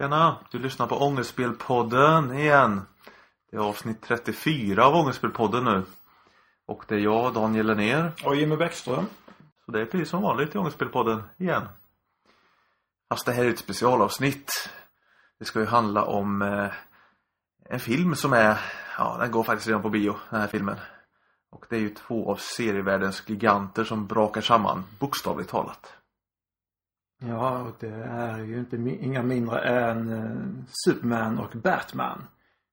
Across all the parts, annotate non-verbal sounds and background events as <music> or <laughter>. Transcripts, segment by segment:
Tjena! Du lyssnar på Ångestspelpodden igen. Det är avsnitt 34 av Ångestspelpodden nu. Och det är jag, Daniel Lennér. Och Jimmy Bäckström. Så det är precis som vanligt i Ångestspelpodden igen. Fast det här är ett specialavsnitt. Det ska ju handla om eh, en film som är, ja den går faktiskt redan på bio, den här filmen. Och det är ju två av serievärldens giganter som brakar samman, bokstavligt talat. Ja, och det är ju inte inga mindre än eh, Superman och Batman.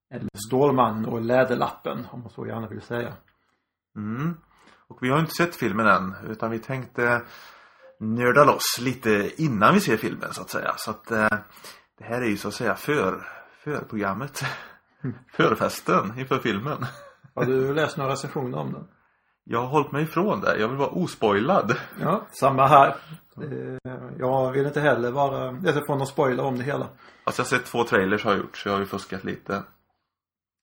Eller Stålmannen och Läderlappen, om man så gärna vill säga. Mm. Och vi har inte sett filmen än utan vi tänkte nörda loss lite innan vi ser filmen så att säga. Så att eh, det här är ju så att säga för, förprogrammet. <laughs> Förfesten inför filmen. Har du läst några recensioner om den? Jag har hållit mig ifrån det. Jag vill vara ospoilad. Ja, samma här. Eh, Jag vill inte heller vara, eller få någon spoiler om det hela. Alltså jag har sett två trailers har jag gjort så jag har ju fuskat lite.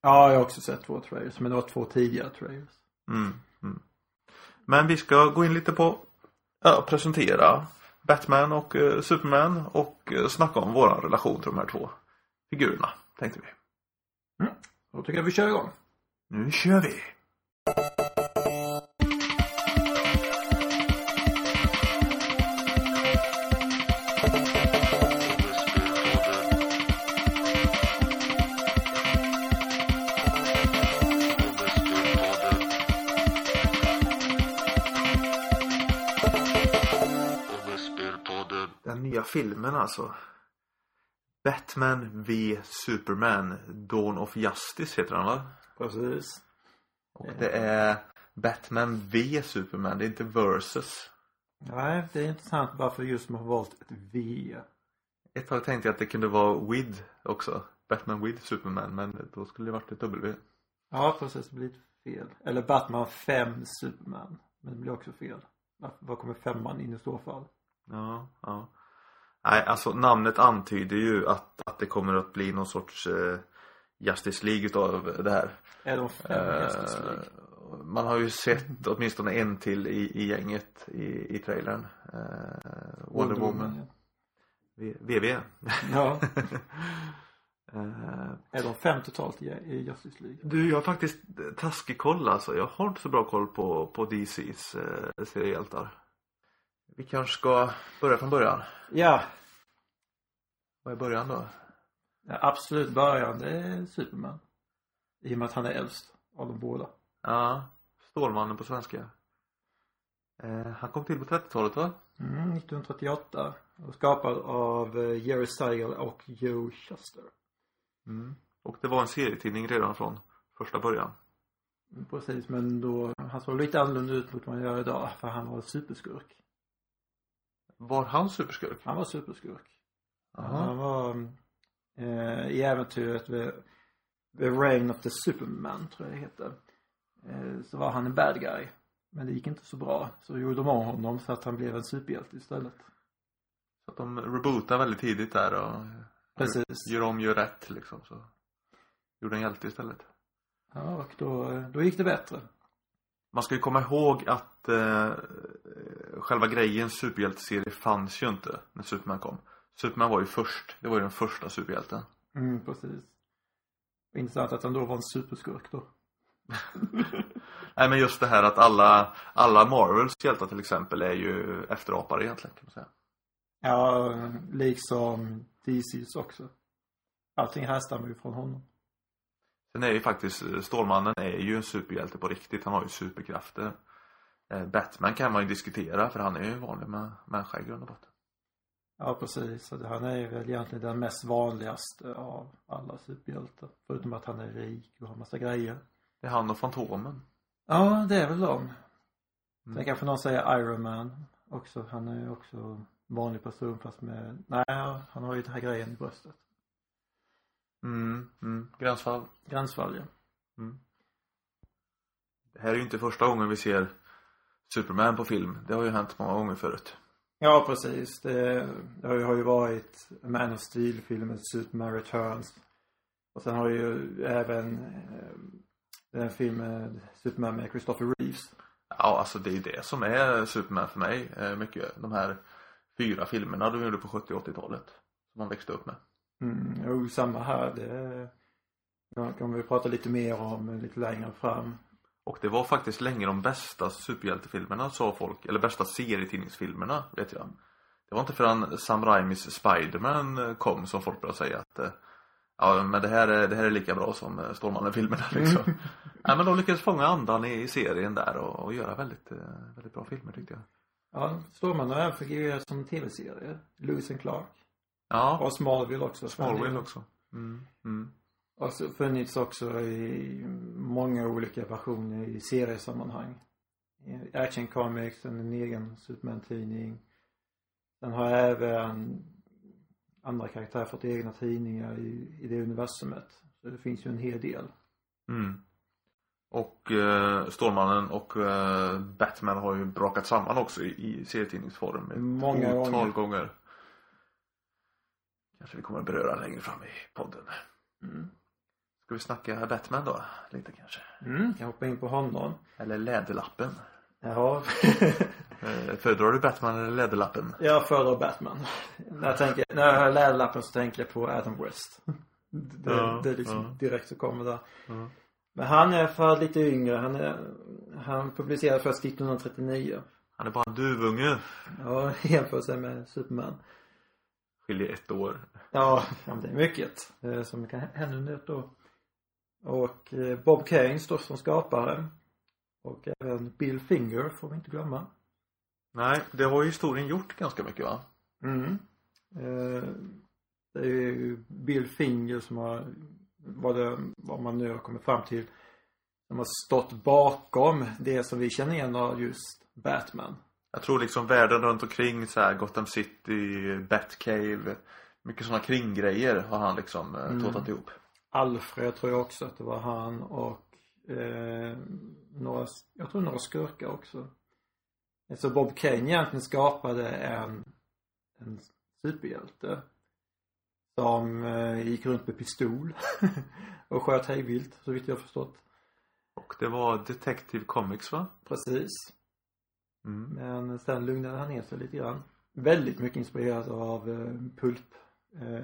Ja, jag har också sett två trailers, men det var två tidigare trailers. Mm, mm. Men vi ska gå in lite på, ja, presentera Batman och eh, Superman och eh, snacka om våran relation till de här två figurerna, tänkte vi. Då tycker jag vi kör igång. Nu kör vi! Filmen alltså. Batman v Superman Dawn of Justice heter den va? Precis. Och det är Batman v Superman, det är inte versus. Nej, det är intressant varför just man har valt ett V. Ett tag tänkte jag att det kunde vara with också. Batman with Superman, men då skulle det varit ett W. Ja, precis. Det blir lite fel. Eller Batman 5 Superman. Men det blir också fel. Var- Var kommer femman in i så fall? Ja, ja. Nej, alltså namnet antyder ju att, att det kommer att bli någon sorts eh, Justice League utav det här. Är de fem Justice League? Eh, man har ju sett åtminstone en till i, i gänget i, i trailern. Eh, Wonder Woman. ja. V- VV. Ja. <laughs> Eh, Är de fem totalt i, i Justice League? Du, jag har faktiskt taskig koll alltså. Jag har inte så bra koll på, på DCs eh, seriehjältar. Vi kanske ska börja från början. Ja. Vad är början då? ja absolut början det är Superman. I och med att han är äldst av de båda. Ja, Stålmannen på svenska. Eh, han kom till på 30-talet va? Mm, 1938. Och skapad av eh, Jerry Siegel och Joe Shuster. Mm. Och det var en serietidning redan från första början. Precis, men då, han såg lite annorlunda ut mot vad han gör idag. För han var superskurk. Var han superskurk? Han var superskurk. Jaha. Han var eh, i äventyret The, The Reign of the Superman tror jag det heter. Eh, så var han en bad guy. Men det gick inte så bra. Så gjorde de om honom så att han blev en superhjälte istället. Så att de rebootar väldigt tidigt där och Precis. gör om, gör rätt liksom. Så gjorde en hjälte istället. Ja, och då, då gick det bättre. Man ska ju komma ihåg att eh, själva grejen superhjälteserie fanns ju inte när Superman kom. Superman var ju först. Det var ju den första superhjälten. Mm, precis. Intressant att han då var en superskurk då. <laughs> Nej men just det här att alla, alla Marvels hjältar till exempel är ju efterapare egentligen kan man säga. Ja, liksom DC's också. Allting härstammar ju från honom. Sen är ju faktiskt eh, Stålmannen är ju en superhjälte på riktigt. Han har ju superkrafter. Eh, Batman kan man ju diskutera för han är ju en vanlig mä- människa i grund och botten. Ja, precis. Han är väl egentligen den mest vanligaste av alla superhjältar. Förutom att han är rik och har massa grejer. Det är han och Fantomen. Ja, det är väl de. Sen Mm. kanske någon säger Iron Man också. Han är ju också vanlig person fast med, nej, han har ju den här grejen i bröstet. Mm, mm. Gränsfall. Gränsfall, ja. Mm. Det här är ju inte första gången vi ser Superman på film. Det har ju hänt många gånger förut. Ja, precis. Det, det har ju- varit Man of Steel-filmen Superman Returns. Och sen har ju även eh, den filmen Superman med Christopher Reeves. Ja, alltså det är det som är Superman för mig. eh, Mycket. De här fyra filmerna de gjorde på 70 och 80-talet. Som man växte upp med. Mm, jo, samma här. Det ja, kommer vi prata lite mer om lite längre fram. Och det var faktiskt länge de bästa superhjältefilmerna sa folk, eller bästa serietidningsfilmerna vet jag. Det var inte förrän Sam Raimis Spiderman kom som folk började säga att eh, Ja men det här är, det här är lika bra som eh, Stålmannen-filmerna <laughs> liksom. Ja, men de lyckades fånga andan i serien där och, och göra väldigt, eh, väldigt bra filmer tyckte jag. Ja, Stålmannen har även fungerat som tv-serie. Lewis and Clark. Ja. Och Smallville också. Smallville också. Mm. Mm. Och så funnits också i många olika versioner i seriesammanhang. Action Comics, en egen Superman-tidning. Sen har även andra karaktärer fått egna tidningar i, i det universumet. Så det finns ju en hel del. Mm. Och eh, Stålmannen och eh, Batman har ju brakat samman också i, i serietidningsform. Många gånger. gånger. Kanske vi kommer att beröra längre fram i podden. Mm. Ska vi snacka Batman då? Lite kanske? Mm, jag hoppar in på honom. Eller Läderlappen. Jaha. <laughs> Eh, föredrar du Batman eller Läderlappen? Jag föredrar Batman. När jag, tänker, när jag hör Läderlappen så tänker jag på Adam West. Det, ja, det är liksom ja. direkt så kommer där. Ja. Men han är för lite yngre. Han, är, han publicerade först 1939. Han är bara en duvunge. Ja, jämfört sig med Superman. Skiljer ett år. Ja, det är mycket. Eh, som kan hända under ett år. Och eh, Bob Kane står som skapare. Och även Bill Finger får vi inte glömma. Nej, det har ju historien gjort ganska mycket va? Mm. Eh, det är ju Bill Finger som har, vad, det, vad man nu har kommit fram till, som har stått bakom det som vi känner igen av just Batman. Jag tror liksom världen runt omkring så här Gotham City, Batcave, mycket sådana kringgrejer har han liksom eh, mm. tåtat ihop. Alfred tror jag också att det var han och eh, några, jag tror några skurkar också. Så Bob Kane egentligen skapade en, en superhjälte. Som eh, gick runt med pistol <laughs> och sköt hejvilt så vitt jag förstått. Och det var Detective Comics va? Precis. Mm. Men sen lugnade han ner sig lite grann. Väldigt mycket inspirerad av eh, Pulp eh.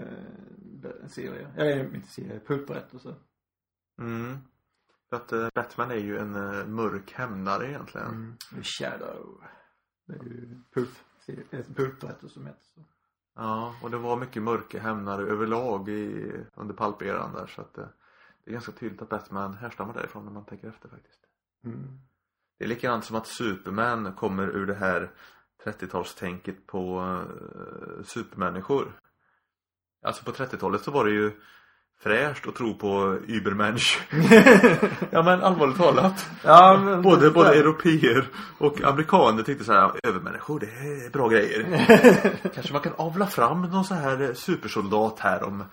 Eller inte serie, Pulpberättelse. Mm. För att eh, Batman är ju en eh, mörk hämnare egentligen. Mm. Shadow. Det är ju Pulp, ett Pulpberättelse som heter så. Ja, och det var mycket mörka hämnare överlag i, under palperan där så att eh, det är ganska tydligt att Batman härstammar därifrån när man tänker efter faktiskt. Mm. Det är likadant som att Superman kommer ur det här 30-talstänket på uh, supermänniskor. Alltså på 30-talet så var det ju fräscht att tro på Übermensch. <laughs> ja men allvarligt talat. Ja, men, både, både europeer och amerikaner tyckte så här, övermänniskor det är bra grejer. <laughs> Kanske man kan avla fram någon så här supersoldat här om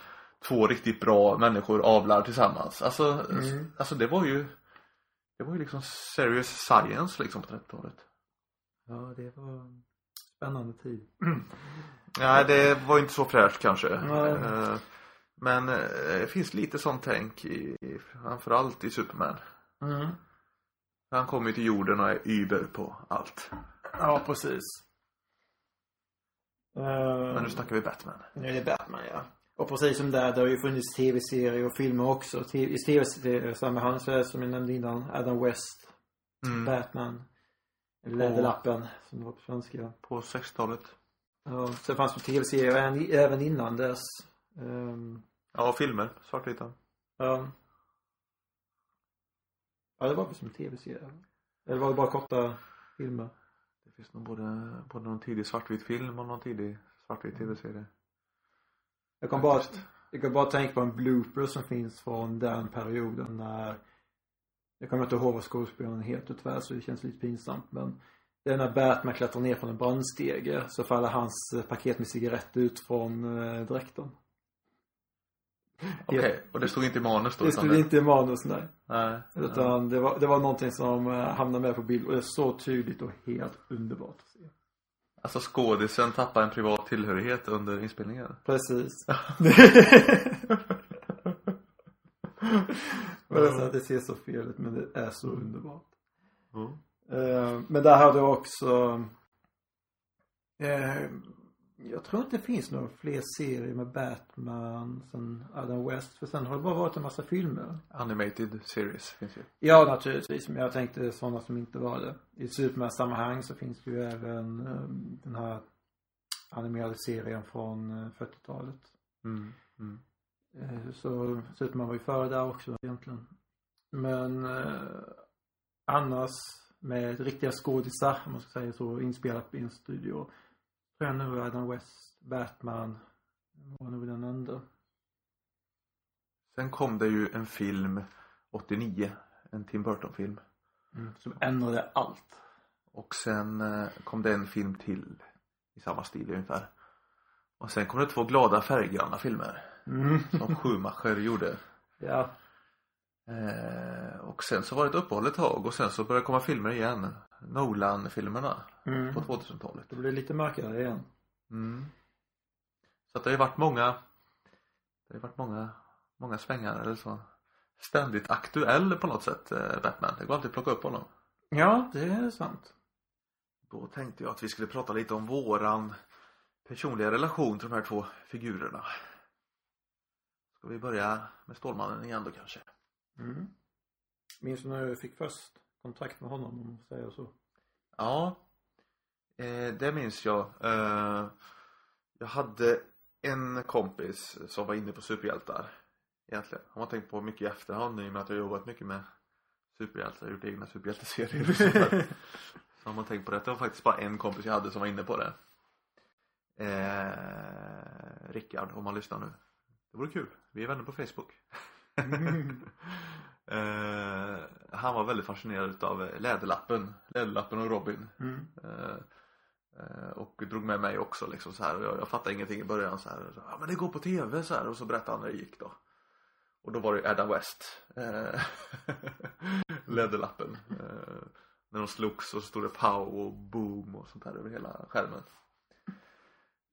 två riktigt bra människor avlar tillsammans. Alltså, mm. alltså det var ju det var ju liksom serious science liksom på 30-talet. Ja, det var spännande tid. <clears throat> Nej, det var inte så fräscht kanske. Uh, men uh, det finns lite sånt tänk i, framförallt i Superman. Mm. Han kommer ju till jorden och är über på allt. Ja, precis. Men nu snackar vi Batman. Nu är det Batman, ja. Och precis som där, det har ju funnits tv-serier och filmer också. I tv-serier samma han så är som jag nämnde innan, Adam West, mm. Batman, Läderlappen som det var på svenska. På 60-talet. Ja, sen fanns det tv-serier även innan dess. Um, ja, filmer, svartvita. Ja. Ja, det var väl som tv-serie. Eller var det bara korta filmer? Det finns nog både, både någon tidig svartvit film och någon tidig svartvit tv-serie. Jag kan bara, jag kan bara tänka på en blooper som finns från den perioden när jag kommer inte ihåg vad skådespelaren heter tyvärr så det känns lite pinsamt men det är när Batman klättrar ner från en brandstege så faller hans eh, paket med cigaretter ut från eh, dräkten. Okej, okay. och det stod inte i manus då? Det stod inte i manus, nej. Nej. Utan nej. Det, var, det var någonting som eh, hamnade med på bild och det är så tydligt och helt underbart att se. Alltså skådisen tappar en privat tillhörighet under inspelningen. Precis. och det, så det ser så fel ut men det är så underbart. Mm. men där hade också eh, Jag tror inte det finns några fler serier med Batman sen Adam West. För sen har det bara varit en massa filmer. Animated series finns ju. Ja, naturligtvis. Men jag tänkte sådana som inte var det. I Superman-sammanhang så finns det ju även um, den här animerade serien från uh, 40-talet. Mm. Mm. Uh, så Superman var ju före där också egentligen. Men uh, annars med riktiga skådisar, om man ska säga så, inspelat i en studio. Nu Adam West, Batman var nog den enda. Sen kom det ju en film 89, en Tim Burton-film. Mm, som ändrade allt. Och sen eh, kom det en film till i samma stil ungefär. Och sen kom det två glada färggranna filmer. Mm. Som Schumacher gjorde. <laughs> Ja. Eh, och sen så var det ett uppehåll ett tag och sen så började det komma filmer igen. Nolan-filmerna Mm. på 2000-talet. Det blir lite mörkare igen. Mm. Så att det har ju varit många Det har ju varit många Många svängar eller så Ständigt aktuell på något sätt eh, Batman. Det går alltid att plocka upp honom. Ja, det är sant. Då tänkte jag att vi skulle prata lite om våran personliga relation till de här två figurerna. Ska vi börja med Stålmannen igen då kanske? Mm. Minns du när du fick först kontakt med honom om man säger så? Ja, eh, det minns jag. Eh, jag hade en kompis som var inne på superhjältar. Egentligen. Han har tänkt på mycket i efterhand i och med att jag jobbat mycket med superhjältar. Gjort egna superhjälteserier och. <laughs> Så har man tänkt på det. Det var faktiskt bara en kompis jag hade som var inne på det. Eh, Rickard, om han lyssnar nu. Det vore kul. Vi är vänner på Facebook. <laughs> eh, han var väldigt fascinerad utav Läderlappen. Läderlappen och Robin. Mm. Eh, eh, och drog med mig också liksom så här. Och jag, jag fattade ingenting i början så här. Ja men det går på tv så här. Och så berättade han när det gick då. Och då var det Adam West. Eh, <laughs> Läderlappen. Eh, när de slogs och så stod det pow och boom och sånt där över hela skärmen.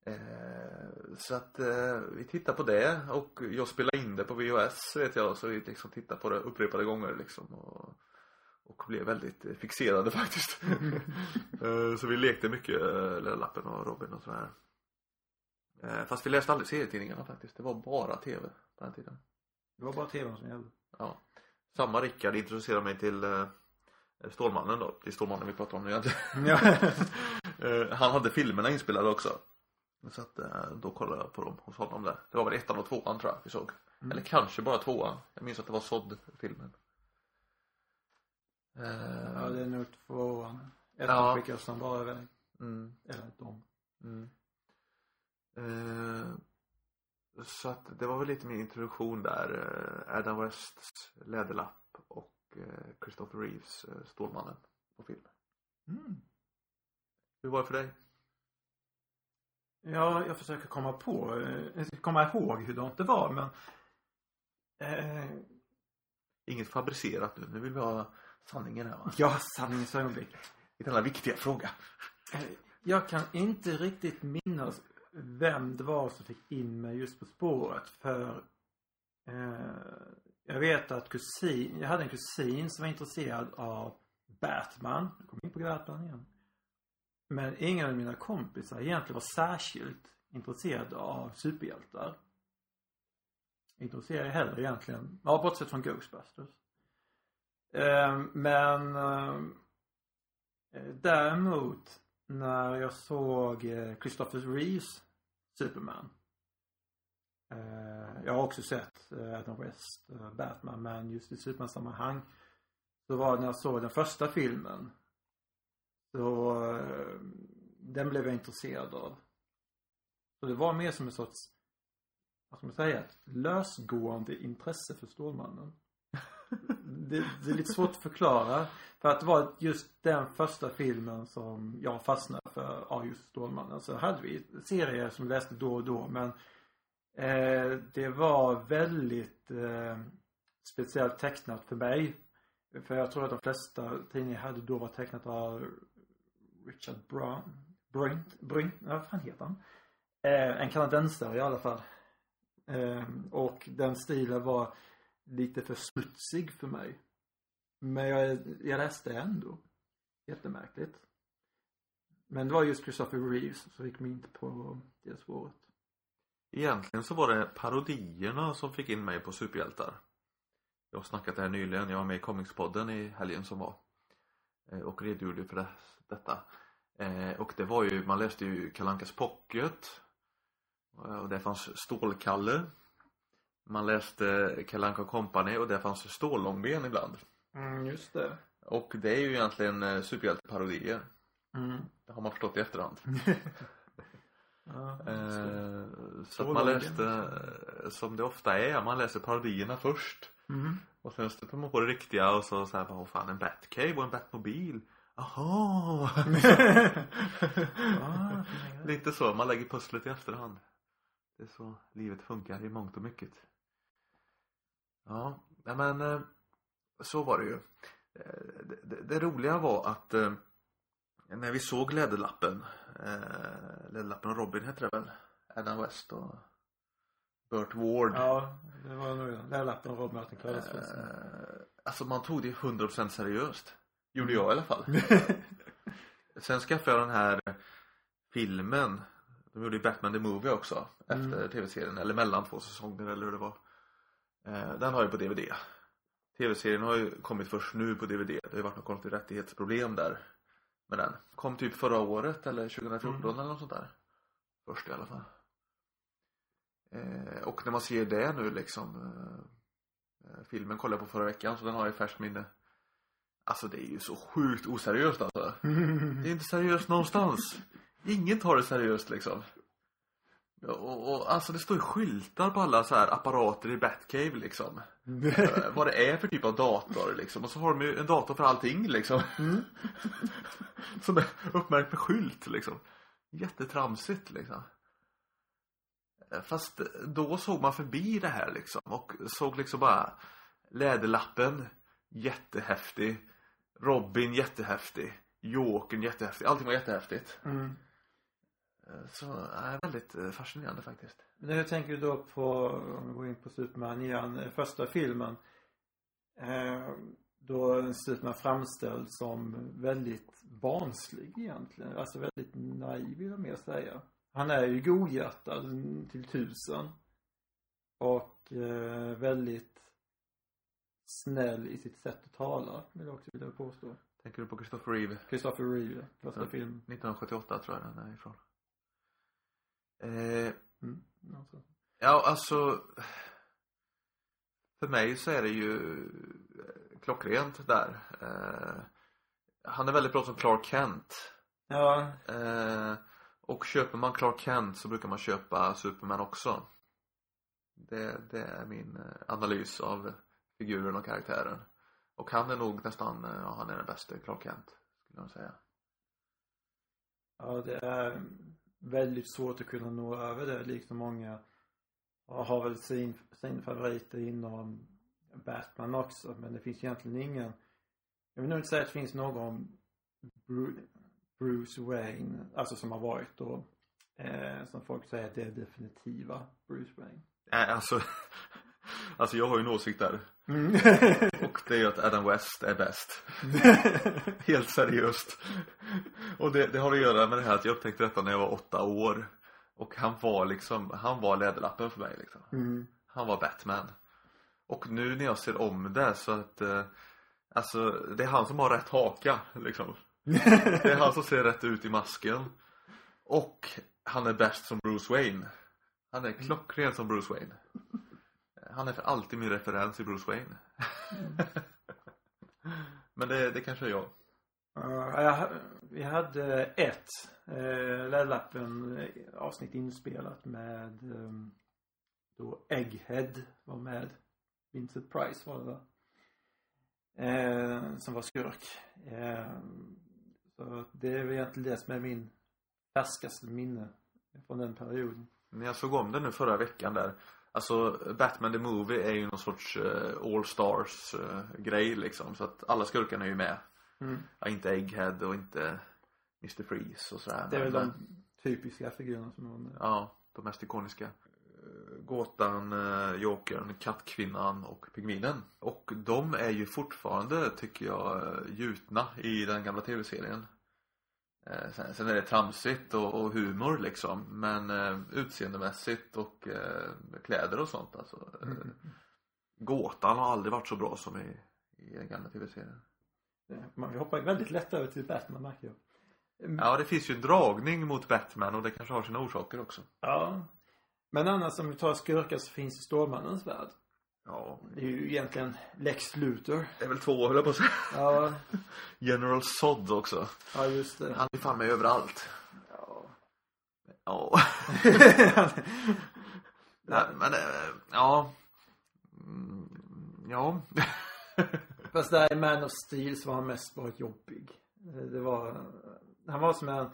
Eh, så att eh, vi tittar på det och jag spelade in det på VHS vet jag så vi liksom tittade på det upprepade gånger liksom och, och blev väldigt fixerade <laughs> faktiskt. <laughs> Eh, så vi lekte mycket eh, Lappen och Robin och sådär. Eh, fast vi läste aldrig serietidningarna faktiskt. Det var bara tv på den tiden. Det var bara tvn som gällde. Ja. Samma Rickard introducerade mig till eh, Stålmannen då. Till Stålmannen vi pratar om nu egentligen. Ja. <laughs> Han hade filmerna inspelade också. Så att eh, då kollade jag på dem hos honom där. Det var väl ettan och tvåan tror jag vi såg. Mm. Eller kanske bara tvåan. Jag minns att det var sådd-filmen. Eh, ja, det är nog tvåan. Ettan Ja. skickas han bara iväg. mm, Eller de. mm. Eh, så att det var väl lite min introduktion där. Eh, Adam Wests Läderlapp och Christopher Reeves Stålmannen på film. Mm. Hur var det för dig? Ja, jag försöker komma på, eh, komma ihåg hur det var men eh, Inget fabricerat nu. Nu vill vi ha sanningen här va? Ja, sanningens ögonblick. I denna viktiga fråga. Eh, Jag kan inte riktigt minnas vem det var som fick in mig just på spåret för eh, jag vet att kusin, jag hade en kusin som var intresserad av Batman. Jag kom in på Batman igen. Men ingen av mina kompisar egentligen var särskilt intresserade av superhjältar. Intresserad heller egentligen. Ja, bortsett från Ghostbusters. Eh, men eh, eh däremot när jag såg eh, Christopher Reeves Superman. Eh, jag har också sett eh, Adam West Batman men just i Superman-sammanhang så var det när jag såg den första filmen. Så eh, den blev jag intresserad av. Så det var mer som en sorts, vad ska man säga, ett lösgående intresse för Stålmannen. <laughs> det, det är lite svårt att förklara. För att det var just den första filmen som jag fastnade för av just Stålmannen. Så hade vi serier som läste då och då men eh, det var väldigt eh, speciellt tecknat för mig. För jag tror att de flesta tidningar hade då var tecknat av Richard Brown, Brunt, Brint, vad fan heter han? Eh, en kanadensare i alla fall. Eh, och den stilen var lite för smutsig för mig. Men jag, jag läste ändå. Jättemärkligt. Men det var just Christopher Reeves som fick mig inte på det spåret. Egentligen så var det parodierna som fick in mig på superhjältar. Jag har snackat det här nyligen, jag var med i Comicspodden i helgen som var. Eh, Och redogjorde för det, detta. Eh, Och det var ju, man läste ju Kalankas Pocket. Eh, Och där fanns Stålkalle. Man läste Kalanka Company och där fanns Stållångben ibland. Mm, just det. Och det är ju egentligen superhjälteparodier. Mm. Det har man förstått i efterhand. <laughs> ja, så att man läste, som det ofta är, man läser parodierna först. Mm. Och sen stöter man på det riktiga och så såhär, vad fan en Batcave och en Batmobil. Aha! <laughs> Ah, Lite så, man lägger pusslet i efterhand. Det är så livet funkar i mångt och mycket. Ja, men eh, så var det ju. Eh, Det, det, det roliga var att eh, när vi såg Läderlappen, Läderlappen och Robin hette det väl? Adam West och Burt Ward. Ja, det var nog den. Lärlappen Rob Martin. Eh, alltså man tog det 100% seriöst. Gjorde jag i alla fall. <laughs> Sen skaffade jag den här filmen. De gjorde ju Batman the Movie också. Efter Mm. tv-serien. Eller mellan två säsonger eller hur det var. Eh, Den har jag på DVD. Tv-serien har ju kommit först nu på DVD. Det har ju varit något konstigt rättighetsproblem där. Med den. Kom typ förra året eller 2014 Mm. eller något sånt där. Först i alla fall. Eh, och när man ser det nu liksom. Eh, eh, filmen kollade jag på förra veckan så den har jag i färskt minne. Alltså det är ju så sjukt oseriöst alltså. Det är inte seriöst någonstans. Ingen tar det seriöst liksom. Och, och alltså det står ju skyltar på alla så här apparater i Batcave liksom. Eh, vad det är för typ av dator liksom. Och så har de ju en dator för allting liksom. Mm. <laughs> Som är uppmärkt med skylt liksom. Jättetramsigt liksom. Eh, Fast då såg man förbi det här liksom. Och såg liksom bara Läderlappen Jättehäftig. Robin jättehäftig. Jokern jättehäftig. Allting var jättehäftigt. Mm. Eh, Så, nej, väldigt eh, fascinerande faktiskt. Men hur tänker du då på, om vi går in på Superman igen, eh, första filmen. Eh, då Superman framställs som väldigt barnslig egentligen. Alltså väldigt naiv vill jag mer säga. Han är ju godhjärtad till tusen. Och eh, väldigt snäll i sitt sätt att tala, vill jag också vilja påstå. Tänker du på Christopher Reeve? Christopher Reeve, första Ja. film. 1978 tror jag den är ifrån. Eh, Mm. Alltså. ja, alltså. För mig så är det ju eh, klockrent där. Eh, han är väldigt bra som Clark Kent. Ja, Eh, och köper man Clark Kent så brukar man köpa Superman också. Det, det är min eh, analys av figuren och karaktären. Och han är nog nästan, eh, ja han är den bästa Clark Kent. Skulle jag säga. Ja, det är väldigt svårt att kunna nå över det liksom många och har väl sin, sin favoriter inom Batman också men det finns egentligen ingen jag vill nog inte säga att det finns någon Bruce Wayne, alltså som har varit då eh, som folk säger att det är definitiva Bruce Wayne. Nej, alltså. <laughs> Alltså jag har ju en åsikt där. Mm. <laughs> Och det är ju att Adam West är bäst. <laughs> Helt seriöst. Och det, det har att göra med det här att jag upptäckte detta när jag var åtta år. Och han var liksom, han var läderlappen för mig liksom. mm. Han var Batman. Och nu när jag ser om det så att eh, Alltså det är han som har rätt haka liksom. Det är han som ser rätt ut i masken. Och han är bäst som Bruce Wayne. Han är klockren som Bruce Wayne. Han är för alltid min referens i Bruce Wayne. <laughs> Men det, det kanske är jag. Ja, jag, vi hade ett eh, uh, Läderlappen eh, avsnitt inspelat med um, då Egghead var med. Vincent Price var det va? Eh, som var skurk. Eh, så det är väl egentligen det som är min färskaste minne från den perioden. När jag såg om det nu förra veckan där. Alltså Batman the Movie är ju någon sorts eh, All Stars eh, grej liksom. Så att alla skurkarna är ju med. Mm. Ja, inte Egghead och inte Mr. Freeze och sådär. Det är väl de typiska figurerna som var med. Ja, de mest ikoniska. Gåtan, eh, Jokern, Kattkvinnan och Pingvinen. Och de är ju fortfarande, tycker jag, gjutna i den gamla tv-serien. Eh, sen, sen är det tramsigt och, och humor liksom. Men eh, utseendemässigt och eh, kläder och sånt alltså. Eh, Gåtan har aldrig varit så bra som i, i den gamla tv-serien. Man hoppar ju väldigt lätt över till Batman märker jag. Ja, det finns ju en dragning mot Batman och det kanske har sina orsaker också. Ja. Men annars om vi tar skurkar så finns i Stålmannens värld. Ja, Det är ju egentligen Lex Luthor. det är väl två höll jag på att säga. Ja, <laughs> General Sod också. ja just det. Han är fan med överallt. Ja. Ja. <laughs> Nej, men eh, ja. Mm, Ja. <laughs> Fast där i Man of Steel så var han mest bara jobbig. Det var, han var som en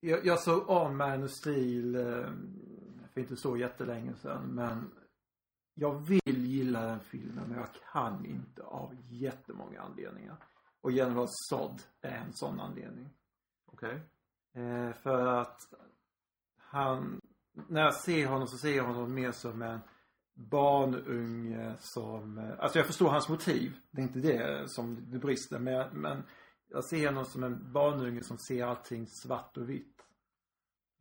jag, jag såg om Man of Steel eh, för inte så jättelänge sedan men jag vill gilla den filmen men jag kan inte av jättemånga anledningar. Och General Zod är en sån anledning. Okej. Eh, för att han, när jag ser honom så ser jag honom mer som en barnunge som, eh, alltså jag förstår hans motiv. Det är inte det som det brister men, men jag ser honom som en barnunge som ser allting svart och vitt.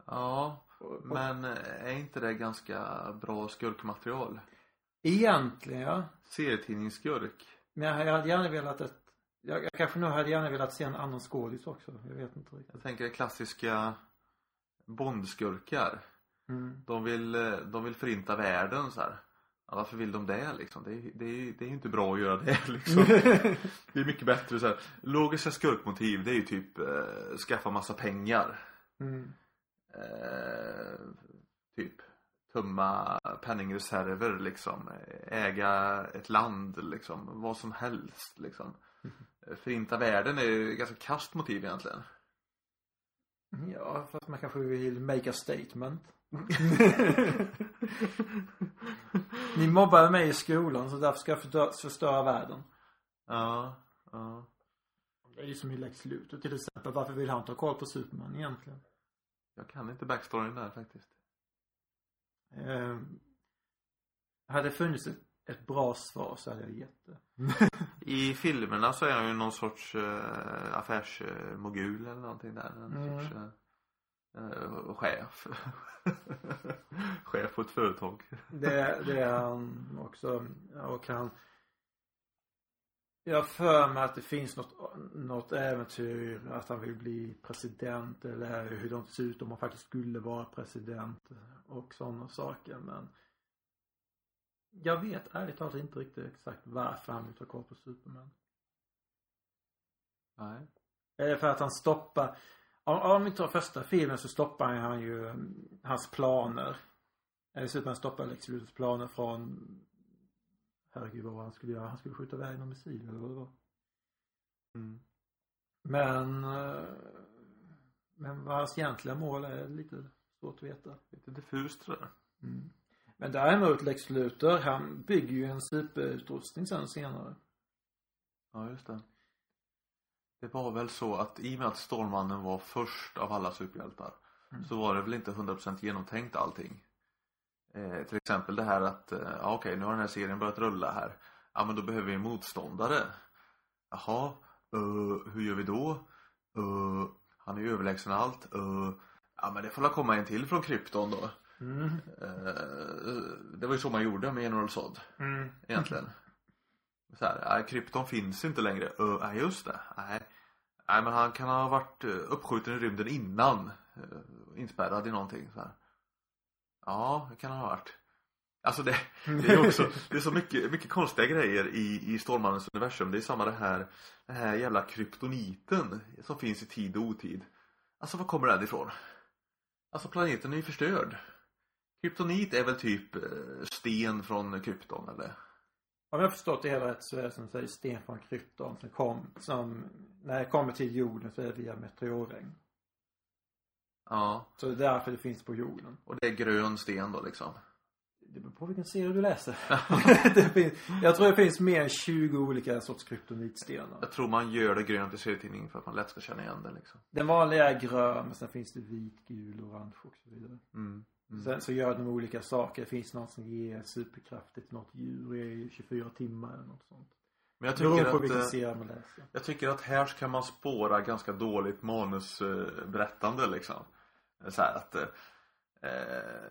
Ja, men är inte det ganska bra skurkmaterial? Egentligen ja. Serietidningsskurk. Men jag hade gärna velat att, jag, jag kanske nog hade gärna velat se en annan skådis också. Jag vet inte riktigt. Jag tänker klassiska Bondskurkar. Mm. De vill, eh, de vill förinta världen så här. Ja, varför vill de det liksom? Det är, det är, det är ju inte bra att göra det <laughs> liksom. <laughs> Det är mycket bättre så här. Logiska skurkmotiv det är ju typ eh, skaffa massa pengar. Mm. Eh, typ tumma penningreserver liksom. Äga ett land liksom. Vad som helst liksom. Eh, Förinta världen är ju ganska kast motiv egentligen. Ja, för att man kanske vill make a statement. <laughs> Ni mobbade mig i skolan så därför ska jag förstöra världen. Ja, ja. Det är ju som i Lex Luthor till exempel. Varför vill han ta koll på Superman egentligen? Jag kan inte backstoryn där faktiskt. Eh, hade det funnits ett, ett bra svar så hade jag gett det. <laughs> I filmerna så är han ju någon sorts uh, affärsmogul eller någonting där. En Mm. sorts uh, uh, chef. <laughs> chef på ett företag. Det, det är han också. Och han jag har för mig att det finns något, något äventyr att han vill bli president eller hur det ser ut om han faktiskt skulle vara president och sådana saker men jag vet ärligt talat inte riktigt exakt varför han vill ta koll på Superman. Nej. Är det för att han stoppar om, om vi tar första filmen så stoppar han ju mm, hans planer. Eller Superman stoppar Lex Luthors planer från Herregud vad han skulle göra? Han skulle skjuta iväg någon missil eller vad det var. Mm. Men eh, Men vad hans egentliga mål är lite svårt att veta. Lite diffust tror jag. Mm. Men däremot Lex Luthor, han bygger ju en superutrustning sen senare. Ja, just det. Det var väl så att i och med att Stålmannen var först av alla superhjältar Mm. så var det väl inte 100% genomtänkt allting. Eh, till exempel det här att, eh, ja, okej nu har den här serien börjat rulla här. Ja men då behöver vi en motståndare. Jaha, eh, hur gör vi då? Eh, han är ju överlägsen allt. Eh, ja men det får väl komma en till från Krypton då. Mm. Eh, det var ju så man gjorde med General Zod Mm. egentligen. Så här, nej, krypton finns inte längre. Uh, nej, just det. Nej. nej, men han kan ha varit uh, uppskjuten i rymden innan. Uh, inspärrad i någonting så här. Ja, det kan han ha varit. Alltså det, det är också, det är så mycket, mycket konstiga grejer i, i Stålmannens universum. Det är samma det här, den här jävla kryptoniten som finns i tid och otid. Alltså var kommer den ifrån? Alltså planeten är ju förstörd. Kryptonit är väl typ eh, sten från krypton eller? Om jag har förstått det hela rätt så är det som säger sten från krypton som kom, som när det kommer till jorden så är det via meteorregn. Ja, Så det är därför det finns på jorden. och det är grön sten då liksom. Det beror på vilken serie du läser. <laughs> det finns, jag tror det finns mer än 20 olika sorts kryptonitstenar. Jag tror man gör det grönt i serietidningen för att man lätt ska känna igen det liksom. Den vanliga är grön men sen finns det vit, gul, orange och så vidare. Mm. Mm. Sen så gör de olika saker. Det finns något som ger superkrafter till något djur i 24 timmar eller något sånt. Men jag tycker på att, vilken eh, man läser. jag tycker att här kan man spåra ganska dåligt manusberättande liksom. Så här att eh, eh,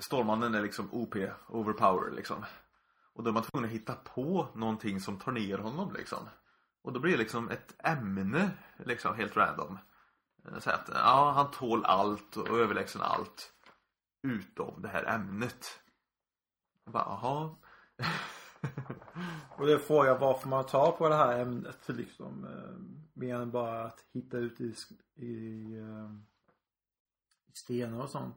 Stålmannen är liksom OP, overpower liksom. Och då är man tvungen att hitta på någonting som tar ner honom liksom. Och då blir det liksom ett ämne liksom helt random. Eh, Så att ja, han tål allt och överlägsen allt. Utom det här ämnet. Jag bara, jaha. <laughs> <laughs> Och det frågar jag varför man tar på det här ämnet liksom. Eh, mer än bara att hitta ut i, i, eh, i stenar och sånt.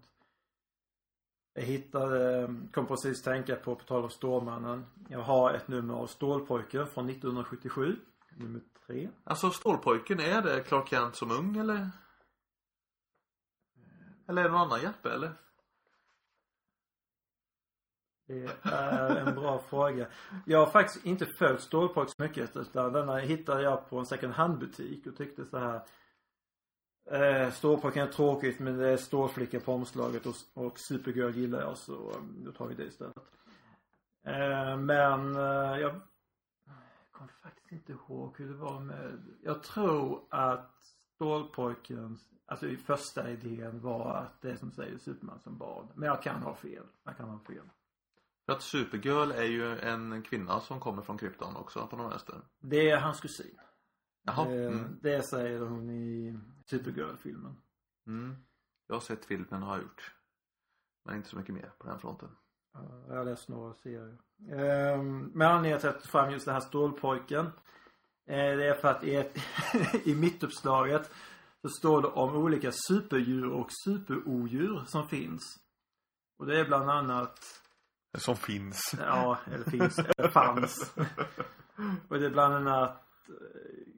Jag hittade, eh, kom precis tänka på, på tal om Stålmannen. Jag har ett nummer av Stålpojken från 1977. Nummer tre. Alltså Stålpojken, är det Clark Kent som ung eller? Eller är det någon annan Jeppe eller? Det är en bra fråga. Jag har faktiskt inte följt Stålpojk så mycket utan denna hittade jag på en second hand butik och tyckte så här eh, Stålpojken är tråkigt men det är Stålflicka på omslaget och, och Supergirl gillar jag så eh, då tar vi det istället. Eh, men eh, jag kommer faktiskt inte ihåg hur det var med Jag tror att Stålpojkens Alltså första idén var att det är som säger Superman som barn. Men jag kan ha fel. Jag kan ha fel. För att Supergirl är ju en kvinna som kommer från krypton också på någon vänster. Det är hans kusin. Jaha. Det, Mm. det säger hon i Supergirl-filmen. Mm. Jag har sett filmen har jag gjort. Men inte så mycket mer på den fronten. Ja, Jag har läst några serier. Ehm, med anledning till att jag tog fram just den här Stålpojken. Eh, det är för att i, ett, <laughs> i mittuppslaget så står det om olika superdjur och superodjur som finns. Och det är bland annat Som finns. Ja, eller finns, eller fanns. <laughs> Och det är bland annat eh,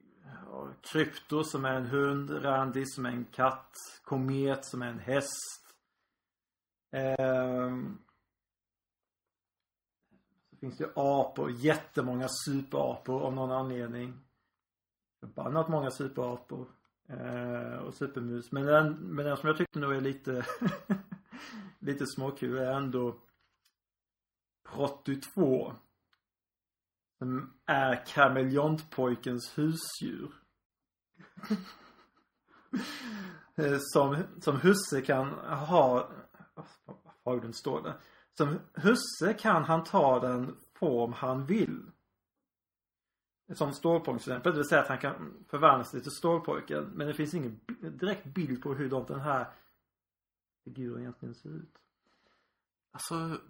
ja, Krypto som är en hund, Randy som är en katt, Komet som är en häst. Ehm, så finns det apor, jättemånga superapor av någon anledning. Förbannat många superapor. Eh, och supermus. Men den, men den som jag tyckte nog är lite <laughs> lite småkul är ändå 82. Som är kameleontpojkens husdjur. Som, som husse kan ha, vad faglund står det? Som husse kan han ta den form han vill. Som stålpojken, till exempel. Det vill säga att han kan förvandlas till stålpojken. Men det finns ingen direkt bild på hur den här figuren egentligen ser ut. Alltså,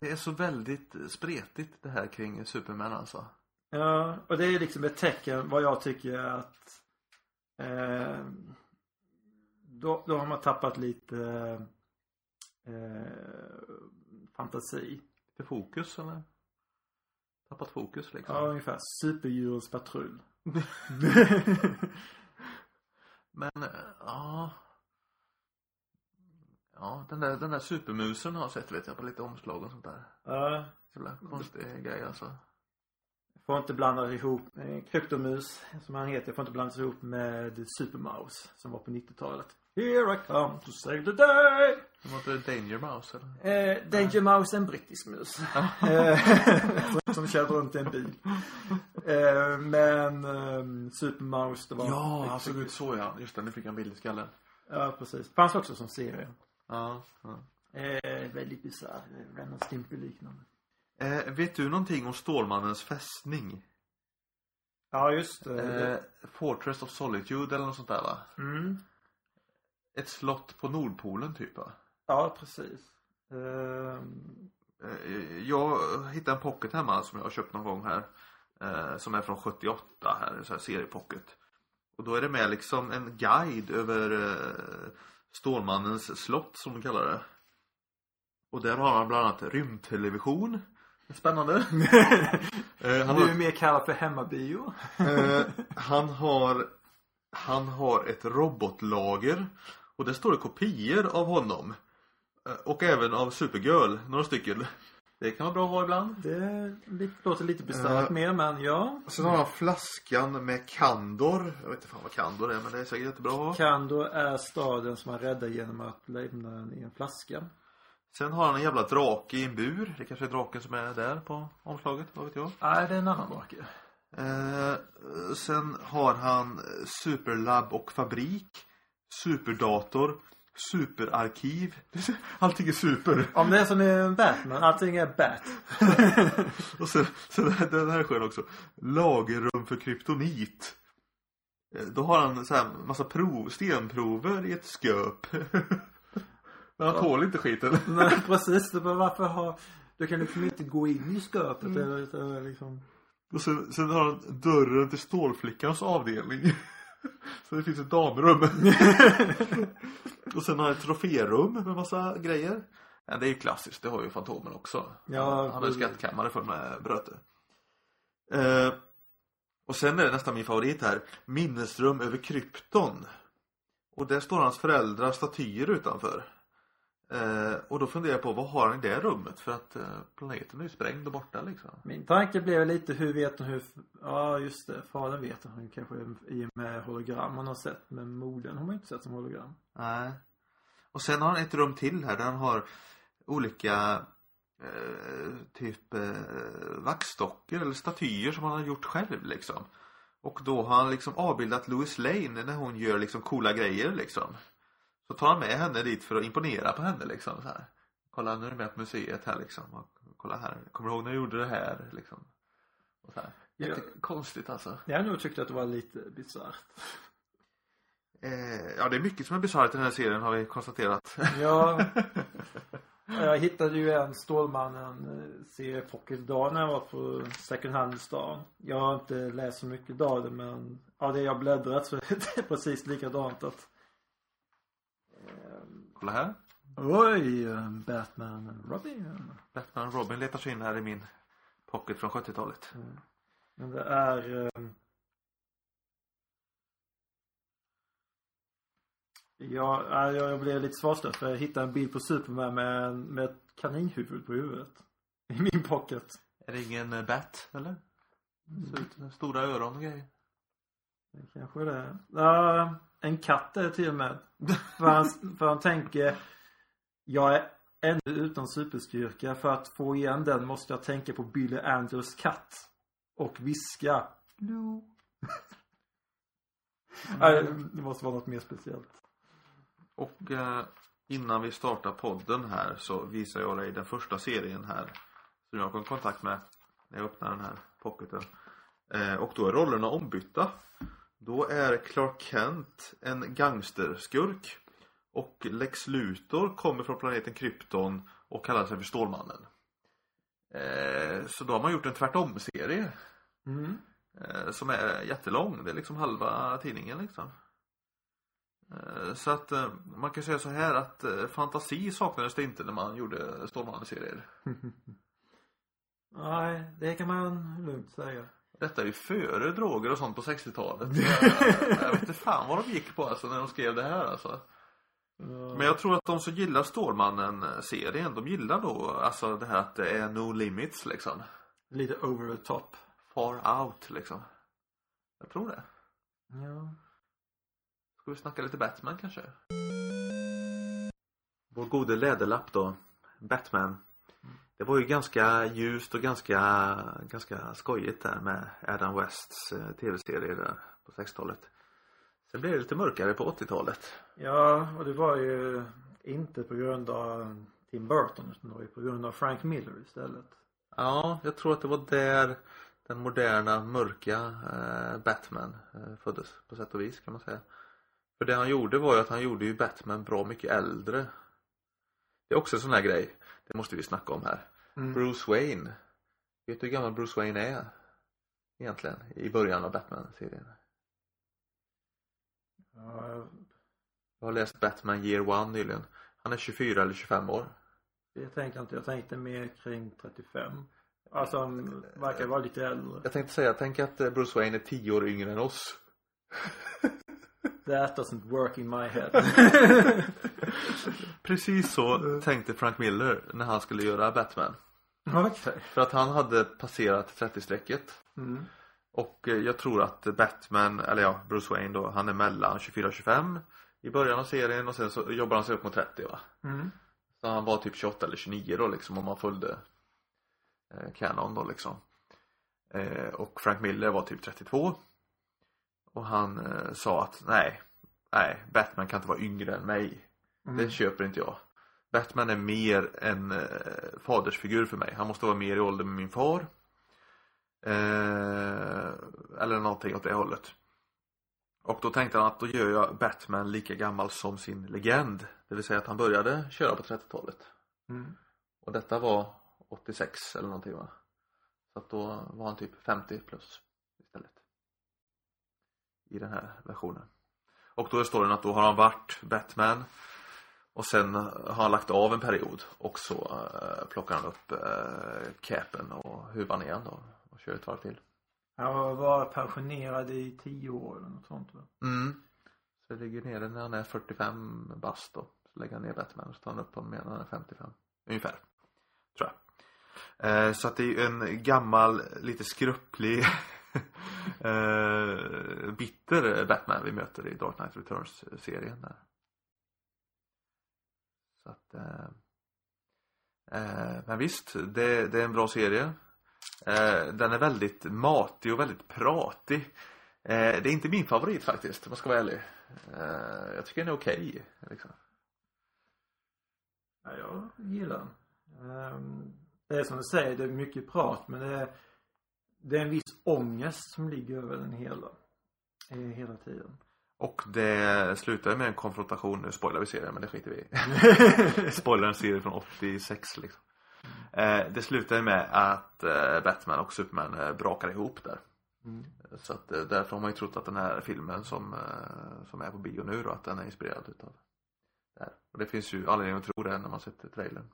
det är så väldigt spretigt det här kring Superman alltså. Ja, och det är liksom ett tecken vad jag tycker att eh, då, då har man tappat lite eh, fantasi. Lite fokus eller? Tappat fokus liksom. Ja, ungefär. Superdjurens patrull. <laughs> Men, eh, ja. Ja, den där, den där supermusen har jag sett vet jag på lite omslag och sånt där. ja, Jävla konstig grej alltså. får inte blanda ihop Kryptomus, som han heter, får inte blandas ihop med Supermouse som var på 90-talet. Here I come to save the day! Det var inte Danger Mouse eller? Eh, Danger Mouse är en brittisk mus. <laughs> Eh, som körde runt i en bil. Eh, men eh, Super Mouse det var Ja, han såg ut så ja. Just det, nu fick en bild i skallen. Ja precis. Fanns också som serie. Ja, ja. Eh, väldigt bisarr. Ren och Stimpy liknande. Eh, vet du någonting om Stålmannens fästning? Ja just det. Eh, Fortress of Solitude eller något sånt där va? Mm. Ett slott på Nordpolen typ va? Ja precis. Eh, Eh, jag hittade en pocket hemma som jag har köpt någon gång här. Eh, som är från 78 här, så här seriepocket. Och då är det med liksom en guide över eh, Stålmannens slott som de kallar det. Och där har han bland annat rymdtelevision. Spännande. <laughs> eh, han, har, mer kallad för hemmabio. eh, <laughs> han har Han har ett robotlager. Och där står det kopior av honom. Eh, Och även av Supergirl, några stycken. Det kan vara bra att ha ibland. Det lite, låter lite bisarrt Eh. mer men ja. Sen har han flaskan med Kandor. Jag vet inte fan vad Kandor är men det är säkert jättebra att ha. Kando är staden som han räddar genom att lämna den i en flaska. Sen har han en jävla drake i en bur. Det kanske är draken som är där på omslaget, vad vet jag. Nej, det är en annan drake. Eh, sen har han Superlab och fabrik. Superdator. Superarkiv. <laughs> Allting är super. Om det är som i Batman, allting är Bat. <laughs> Och sen, sen den här är skön också. Lagerrum för kryptonit. Eh, Då har han så här massa prov, stenprover i ett sköp. <laughs> Men han tål inte skiten. Nej precis, bara varför har Du kan liksom inte gå in i sköpet eller, eller liksom Och sen, sen har han dörren till stålflickans avdelning. Så det finns ett damrum. <laughs> och sen har han ett troférum med massa grejer. Ja, det är ju klassiskt, det har ju Fantomen också. Ja, han har ju skattkammare full med bröte. Eh, och sen är det nästan min favorit här. Minnesrum över krypton. Och där står hans föräldrar statyer utanför. Eh, och då funderar jag på, vad har han i det rummet? För att eh, planeten är ju sprängd och borta liksom. Min tanke blev lite hur vet hon hur Ja just det, fadern vet hon kanske i och med hologram han har sett men modern har man inte sett som hologram. Nej. Och sen har han ett rum till här där han har olika eh, typ eh, vaxdockor eller statyer som han har gjort själv liksom. Och då har han liksom avbildat Louis Lane när hon gör liksom coola grejer liksom. Så tar han med henne dit för att imponera på henne liksom så här. Kolla nu är du med på museet här liksom. Och kolla här, kommer du ihåg när jag gjorde det här liksom? Och så här. Ja. Jättekonstigt alltså. Jag nog tyckt att det var lite bisarrt. Eh, ja det är mycket som är bisarrt i den här serien har vi konstaterat. Ja. <laughs> Jag hittade ju en Stålmannen eh, serie Pocket idag när jag var på second hand-stan. Jag har inte läst så mycket av det men av det jag bläddrat så <laughs> är det precis likadant att Kolla här. Oj, Batman Robin. Batman Robin letar sig in här i min pocket från 70-talet. Men det är eh, Ja, ja, jag jag blev lite svarslös för jag hittade en bild på Superman med, med ett kaninhuvud på huvudet. <laughs> I min pocket. Är det ingen eh, Bat, eller? Ser ut med stora öron och grejer. Det kanske är det. Ja, en katt är det till och med. <laughs> För han, för han tänker Jag är ännu utan superstyrka. För att få igen den måste jag tänka på Billy Andrews katt. Och viska. No. <laughs> Nej, det måste vara något mer speciellt. Och eh, innan vi startar podden här så visar jag dig den första serien här. Som jag kom i kontakt med när jag öppnar den här pocketen. Eh, och då är rollerna ombytta. Då är Clark Kent en gangsterskurk. Och Lex Luthor kommer från planeten Krypton och kallar sig för Stålmannen. Eh, så då har man gjort en tvärtom-serie. Mm. Eh, som är jättelång. Det är liksom halva tidningen liksom. Eh, Så att man kan säga så här att fantasi saknades det inte när man gjorde Stålmannen-serier. <laughs> Nej, det kan man lugnt säga. Detta är ju före droger och sånt på 60-talet. Jag, <laughs> jag vet inte fan vad de gick på alltså när de skrev det här alltså. Men jag tror att de som gillar Stålmannen-serien, de gillar då alltså det här att det är no limits liksom. Lite over the top. Far out liksom. Jag tror det. Ja. Ska vi snacka lite Batman kanske? Vår gode läderlapp då, Batman. Det var ju ganska ljust och ganska, ganska skojigt där med Adam Wests eh, tv-serie där på 60-talet. Sen blev det lite mörkare på 80-talet. Ja, och det var ju inte på grund av Tim Burton utan det var ju på grund av Frank Miller istället. Ja, jag tror att det var där den moderna mörka eh, Batman eh, föddes på sätt och vis kan man säga. För det han gjorde var ju att han gjorde ju Batman bra mycket äldre. Det är också en sån här grej. Det måste vi snacka om här. Mm. Bruce Wayne. Vet du hur gammal Bruce Wayne är? Egentligen. I början av Batman-serien. Ja, Jag har läst Batman Year One nyligen. Han är 24 eller 25 år. det tänkte jag inte. Jag tänkte mer kring 35. Alltså han verkar vara lite äldre. Jag tänkte säga, tänk att eh, Bruce Wayne är 10 år yngre än oss. That doesn't work in my head. <laughs> Precis så tänkte Frank Miller när han skulle göra Batman. Okej. För att han hade passerat 30-strecket. Mm. Och eh, jag tror att Batman, eller ja, Bruce Wayne då, han är mellan 24 och 25 i början av serien och sen så jobbar han sig upp mot 30 va. Mm. Så han var typ 28 eller 29 då liksom om man följde eh, Canon då liksom. Eh, och Frank Miller var typ 32. Och han eh, sa att nej, nej, Batman kan inte vara yngre än mig. Mm. Det köper inte jag. Batman är mer en eh, fadersfigur för mig. Han måste vara mer i ålder med min far. Eh, eller någonting åt det hållet. Och då tänkte han att då gör jag Batman lika gammal som sin legend. Det vill säga att han började köra på 30-talet. Mm. Och detta var 86 eller någonting va? Så att då var han typ 50 plus istället. I den här versionen. Och då är storyn att då har han varit Batman. Och sen har han lagt av en period och så eh, plockar han upp eh, capen och huvan igen då. Och kör ett varv till. Han har varit pensionerad i tio år eller något sånt va? Mm. Så det ligger nere när han är 45 bast då. Så lägger han ner Batman och så tar han upp honom igen när han är 55. Ungefär. Tror jag. Eh, så att det är en gammal, lite skrupplig <laughs> eh, bitter Batman vi möter i Dark Knight Returns-serien där. Så att eh, eh, Men visst, det, det är en bra serie. Eh, den är väldigt matig och väldigt pratig. Eh, det är inte min favorit faktiskt, om jag ska vara ärlig. Eh, jag tycker den är okej. liksom. Ja, jag gillar den. Ehm, det är som du säger, det är mycket prat men det är, det är en viss ångest som ligger över den hela. Eh, hela tiden. Och det slutar med en konfrontation, nu spoilar vi serien men det skiter vi i. <laughs> Spoilar en serie från 86 liksom. Eh, det slutar med att eh, Batman och Superman eh, brakar ihop där. Mm. Så att eh, därför har man ju trott att den här filmen som, eh, som är på bio nu då, att den är inspirerad utav det här. Och det finns ju anledning att tro det när man sett trailern.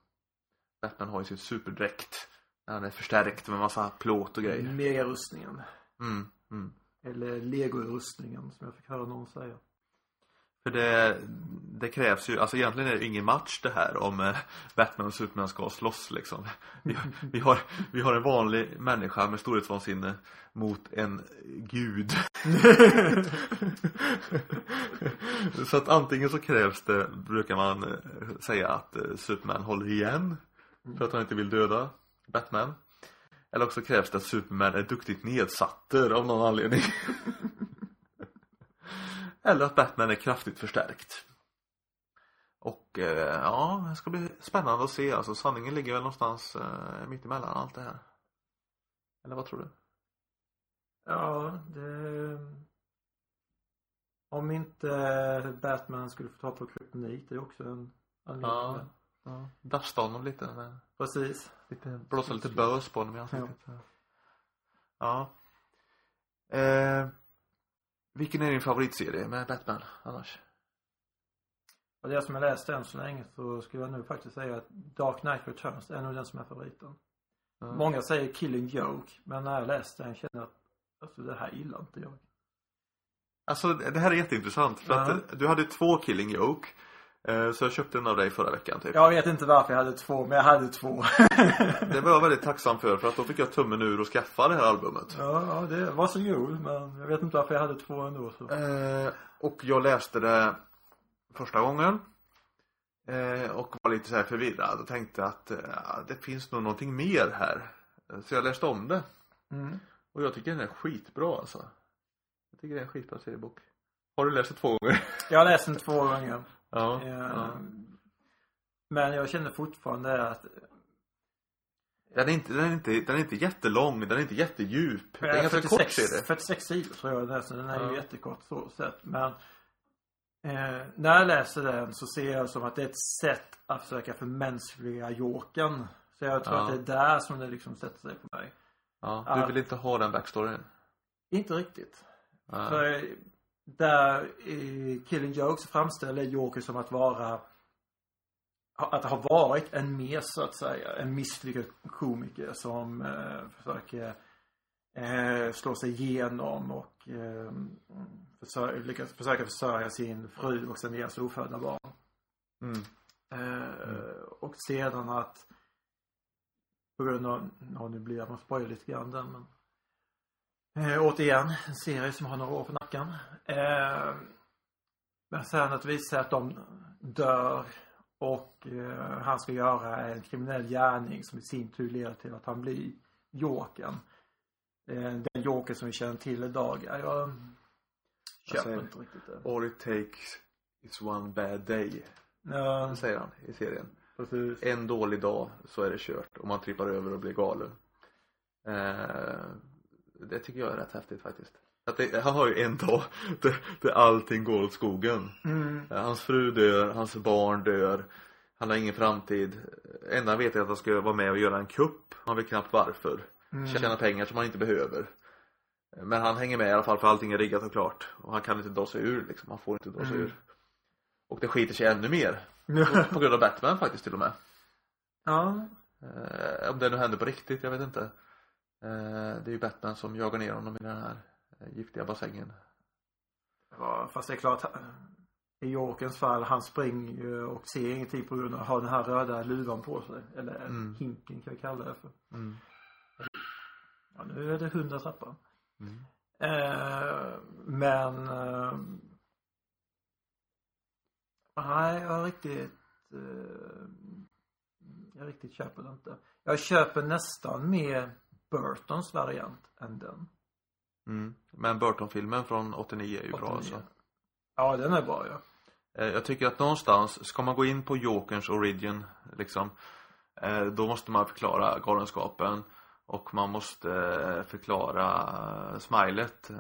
Batman har ju sin superdräkt. Han är förstärkt med massa plåt och grejer. Megarustningen. Mm, mm. Eller legorustningen som jag fick höra någon säga. För det, det krävs ju, alltså egentligen är det ingen match det här om eh, Batman och Superman ska slåss liksom. Vi, vi, har, vi har en vanlig människa med storhetsvansinne mot en gud. <laughs> så att antingen så krävs det, brukar man eh, säga att eh, Superman håller igen för att han inte vill döda Batman. Eller också krävs det att Superman är duktigt nedsatter av någon anledning. <laughs> Eller att Batman är kraftigt förstärkt. Och eh, ja, det ska bli spännande att se. Alltså sanningen ligger väl någonstans eh, mitt emellan allt det här. Eller vad tror du? Ja, det... Om inte Batman skulle få ta på kryptonit, det är också en anledning. Ja. Ja, dasta honom lite. Med, Precis. lite blåsa lite bös på honom i ansiktet. Ja. Eh, vilken är din favoritserie med Batman annars? Och det som jag läst än så länge så skulle jag nu faktiskt säga att Dark Knight Returns är nog den som är favoriten. Ja. Många säger Killing Joke, men när jag läste den kände jag att alltså det här gillar inte jag. Alltså det här är jätteintressant för Ja. att du hade två Killing Joke. Eh, så jag köpte en av dig förra veckan typ. Jag vet inte varför jag hade två, men jag hade två. <laughs> Det var jag väldigt tacksam för för att då fick jag tummen ur och skaffa det här albumet. ja, ja, det var så jul, men jag vet inte varför jag hade två ändå så. Eh, och jag läste det första gången. Eh, och var lite så här förvirrad och tänkte att eh, det finns nog någonting mer här. Eh, Så jag läste om det. Mm. Och jag tycker den är skitbra alltså. Jag tycker det är en skitbra seriebok. Har du läst det två gånger? Jag har läst den två gånger. Ja. Eh, ja. Men jag känner fortfarande att Den är, inte, den, är inte, den är inte jättelång, den är inte jättedjup. Det är ganska kort 46, serie. 46 sidor tror jag den, så den är Ja. ju jättekort så sett. Men eh, när jag läser den så ser jag som att det är ett sätt att försöka förmänskliga Jokern. Så jag tror Ja. att det är där som det liksom sätter sig på mig. Ja, du vill inte ha den backstoryn? Inte riktigt. Ja. För där i Killing Joke så framställer Joker som att vara att ha varit en mes så att säga. En misslyckad komiker som eh, försöker eh, slå sig igenom och eh, försöka, lyckas, försöka försörja sin fru och sen deras ofödda barn. Mm. Eh, Och sedan att på grund av, ja nu blir jag man spoilar lite grann där men eh, återigen en serie som har några år på nacken. Eh, men sen att visa att de dör och eh, han ska göra en kriminell gärning som i sin tur leder till att han blir Jokern. eh, den Joker som vi känner till idag. Ja, jag köper säger- inte riktigt det. All it takes is one bad day. Ja, Det säger han i serien. precis. En dålig dag så är det kört och man trippar över och blir galen. Eh, det tycker jag är rätt häftigt faktiskt. Att det, han har ju en dag där, där allting går åt skogen. Mm. Hans fru dör, hans barn dör. Han har ingen framtid. Enda han vet är att han ska vara med och göra en kupp. Han vet knappt varför. Mm. Tjäna pengar som han inte behöver. Men han hänger med i alla fall för allting är riggat och klart. Och han kan inte dra sig ur liksom. Han får inte dra sig Mm. ur. Och det skiter sig ännu mer. På grund av Batman faktiskt till och med. ja. Eh, om det nu händer på riktigt, jag vet inte. Eh, det är ju Batman som jagar ner honom i den här giftiga bassängen. Ja, fast det är klart. I Jokers fall, han springer ju och ser ingenting på grund av att ha den här röda luvan på sig. Eller Mm. hinken kan vi kalla det för. Mm. Ja, nu är det hundra trappor. Mm. Eh, men eh, Nej, jag riktigt eh, Jag riktigt köper det inte. Jag köper nästan mer Burtons variant än den. Mm. Men Burton-filmen från 89 är ju bra 89. alltså. Ja, den är bra ja. Eh, Jag tycker att någonstans, ska man gå in på Jokerns origin liksom eh, Då måste man förklara galenskapen Och man måste eh, förklara smilet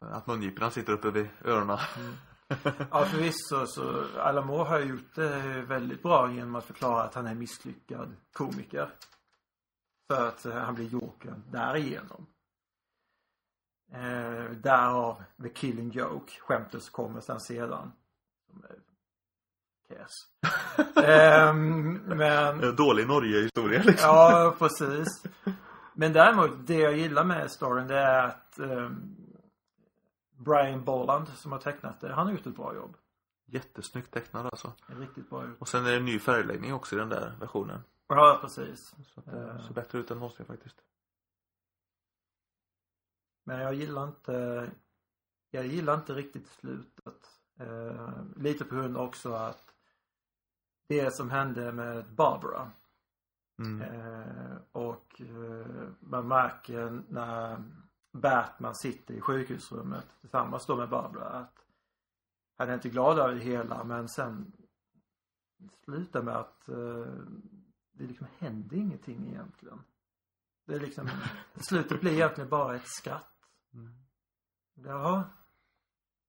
Att mungiporna sitter uppe vid öronen <laughs> Ja förvisso så Alan Moore har gjort det väldigt bra genom att förklara att han är misslyckad komiker. För att han blir Jokern därigenom. Eh, därav The Killing Joke, skämtet som kommer sen sedan. Kass. <laughs> Ehm, men Eh, Dålig Norge-historia liksom Ja, precis. Men däremot, det jag gillar med storyn det är att ehm, Brian Bolland som har tecknat det, han har gjort ett bra jobb. Jättesnyggt tecknad alltså riktigt bra gjort. Och sen är det en ny färgläggning också i den där versionen Ja, precis. Så det Eh. ser bättre ut än någonsin faktiskt Men jag gillar inte Jag gillar inte riktigt slutet. Eh, lite på grund också att det som hände med Barbara mm. Eh, och eh, man märker när Batman sitter i sjukhusrummet tillsammans då med Barbara att han är inte glad över det hela men sen slutar med att eh, det liksom händer ingenting egentligen. Det är liksom, <laughs> slutet blir egentligen bara ett skratt. Mm. Jaha.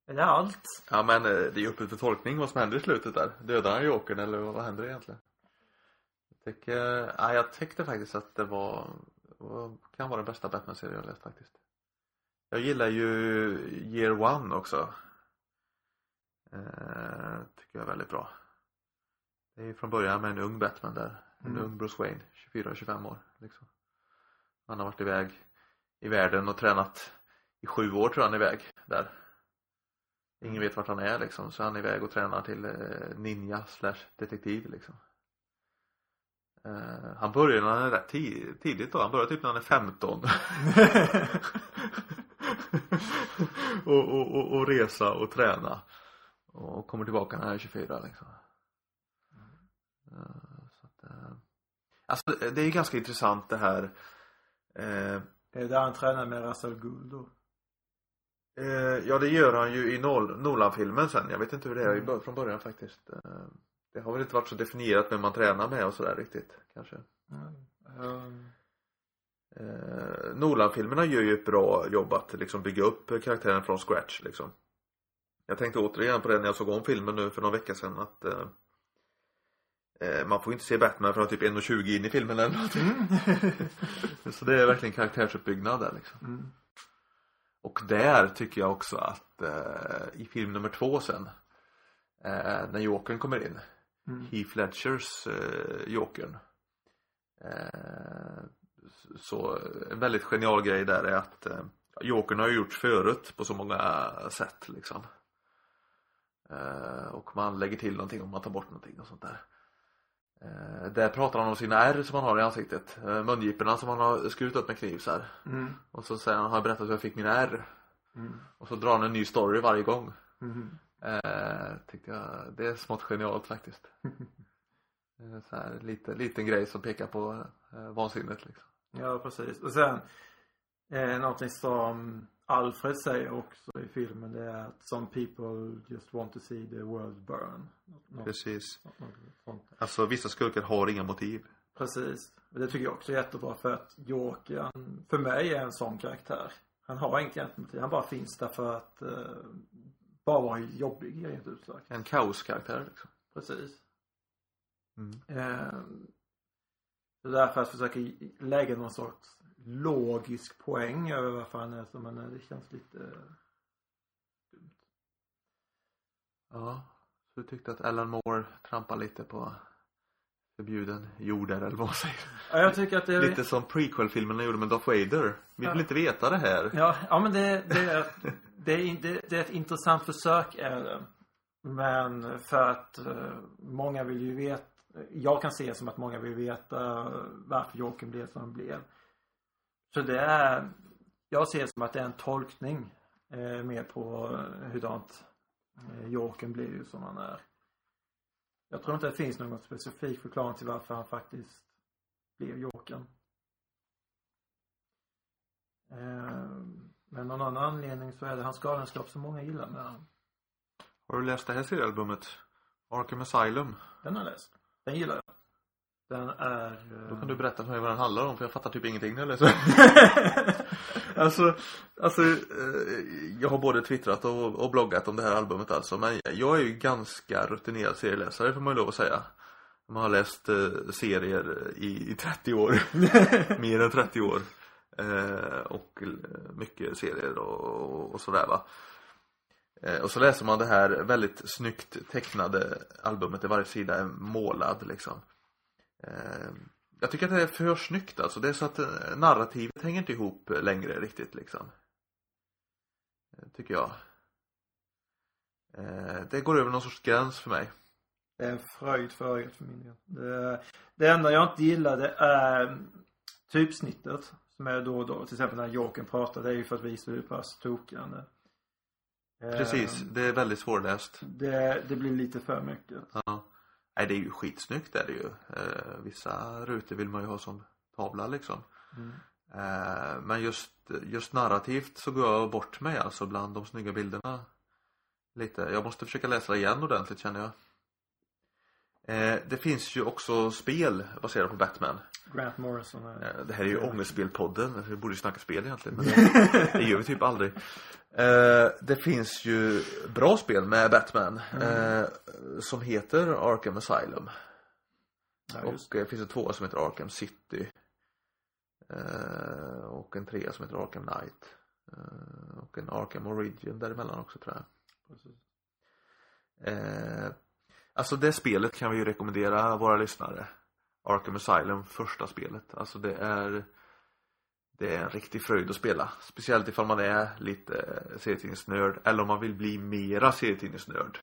Är det allt? Ja men eh, det är ju öppet för tolkning vad som händer i slutet där Dödar han Jokern eller vad händer egentligen? Jag tycker, ja, jag tyckte faktiskt att det var, kan vara den bästa Batman-serie jag läst faktiskt Jag gillar ju Year One också eh, Tycker jag är väldigt bra Det är ju från början med en ung Batman där En Mm. ung Bruce Wayne, 24-25 år liksom Han har varit iväg i världen och tränat i sju år tror jag han är iväg där. Ingen vet vart han är liksom så han är iväg och tränar till eh, ninja slash detektiv liksom. Eh, Han börjar när han är rätt ti- tidigt då, han börjar typ när han är 15 <laughs> och, och, och, och resa och träna. Och kommer tillbaka när han är 24 liksom. Eh, så att, Alltså det är ju ganska intressant det här Är det där han tränar med Russell Gould då? Eh, ja det gör han ju i Nol- Nolan-filmen sen. Jag vet inte hur det är Mm. från början faktiskt. Eh, det har väl inte varit så definierat vem man tränar med och sådär riktigt kanske. Um, Eh, Nolan-filmerna gör ju ett bra jobb att liksom bygga upp karaktären från scratch liksom. Jag tänkte återigen på det när jag såg om filmen nu för några veckor sedan att eh, eh, man får inte se Batman från typ 1.20 in i filmen eller någonting. <laughs> Så det är verkligen karaktärsuppbyggnad där liksom. mm. Och där tycker jag också att eh, i film nummer två sen eh, när Jokern kommer in. Mm. Heath Ledgers eh, Jokern. Eh, så en väldigt genial grej där är att eh, Jokern har ju gjorts förut på så många sätt liksom. Eh, och man lägger till någonting och man tar bort någonting och sånt där där pratar han om sina ärr som han har i ansiktet eh, mungiporna som han har skurit upp med kniv så. Mm. och så säger han, har jag berättat hur jag fick mina ärr? Mm. Och så drar han en ny story varje gång. Mm. Eh, tyckte jag, det är smått genialt faktiskt. <laughs> Eh, så här, lite, liten grej som pekar på eh, vansinnet liksom. Ja, precis. Och sen Eh, någonting som Alfred säger också i filmen det är att some people just want to see the world burn. Något, Precis. något. Alltså vissa skurkar har inga motiv. Precis. Det tycker jag också är jättebra för att Joker, han, för mig är en sån karaktär. Han har inget egentligt motiv. Han bara finns där för att eh, bara vara jobbig rent ut sagt. En kaoskaraktär liksom. Precis. Mm. Eh, så därför att försöka lägga någon sorts logisk poäng över varför han är som han är. Det känns lite dumt. Ja. Så du tyckte att Alan Moore trampar lite på förbjuden jord där, eller vad man säger. Ja, jag tycker att det är... Lite som prequel-filmerna gjorde med Darth Vader. Vi vill Ja. inte veta det här. Ja, ja men det, det, är, <laughs> det, är, det, det är ett intressant försök är det. Men för att eh, många vill ju veta Jag kan se som att många vill veta varför Joker blev som han blev. Så det är Jag ser det som att det är en tolkning eh, mer på eh, hurdant eh, Jokern blir ju som han är. Jag tror inte det finns någon specifik förklaring till varför han faktiskt blev Jokern. Eh, Men någon anledning så är det hans galenskap som många gillar med honom. Har du läst det här seriealbumet? Arkham Asylum? Den har jag läst. Den gillar jag. Den är... eh, Då kan du berätta för mig vad den handlar om för jag fattar typ ingenting jag läser. <laughs> alltså, alltså eh, jag har både twittrat och, och bloggat om det här albumet alltså. Men jag är ju ganska rutinerad serieläsare får man ju lov att säga. Man har läst eh, serier i, i 30 år. <laughs> Mer än 30 år. Eh, och eh, mycket serier och, och sådär va. Eh, och så läser man det här väldigt snyggt tecknade albumet där varje sida är målad liksom. Eh, jag tycker att det är för snyggt alltså. Det är så att eh, narrativet hänger inte ihop längre riktigt liksom. Eh, Tycker jag. Det går över någon sorts gräns för mig. Det är en fröjd för ögat för min del. Det, det enda jag inte gillar det är typsnittet. Som är då och då. Till exempel när Jokern pratar. Det är ju för att visa hur pass tokig han är. Precis, det är väldigt svårläst. Det, det blir lite för mycket. Ja. Nej, det är ju skitsnyggt är det ju. Eh, vissa rutor vill man ju ha som tavla liksom. Mm. Eh, men just, just narrativt så går jag bort mig alltså bland de snygga bilderna. Lite. Jag måste försöka läsa igen ordentligt känner jag. Eh, det finns ju också spel baserat på Batman. Grant Morrison är... Eh, det här är ju Ångestspelpodden. Vi borde ju snacka spel egentligen. Men det, <laughs> det gör vi typ aldrig. Eh, det finns ju bra spel med Batman. Eh, som heter Arkham Asylum. Ja. Och det finns en tvåa som heter Arkham City. Eh, och en trea som heter Arkham Knight. Eh, och en Arkham Origin däremellan också tror jag. Eh, alltså det spelet kan vi ju rekommendera våra lyssnare. Arkham Asylum, första spelet. Alltså det är Det är en riktig fröjd att spela. Speciellt ifall man är lite serietidningsnörd eller om man vill bli mera serietidningsnörd.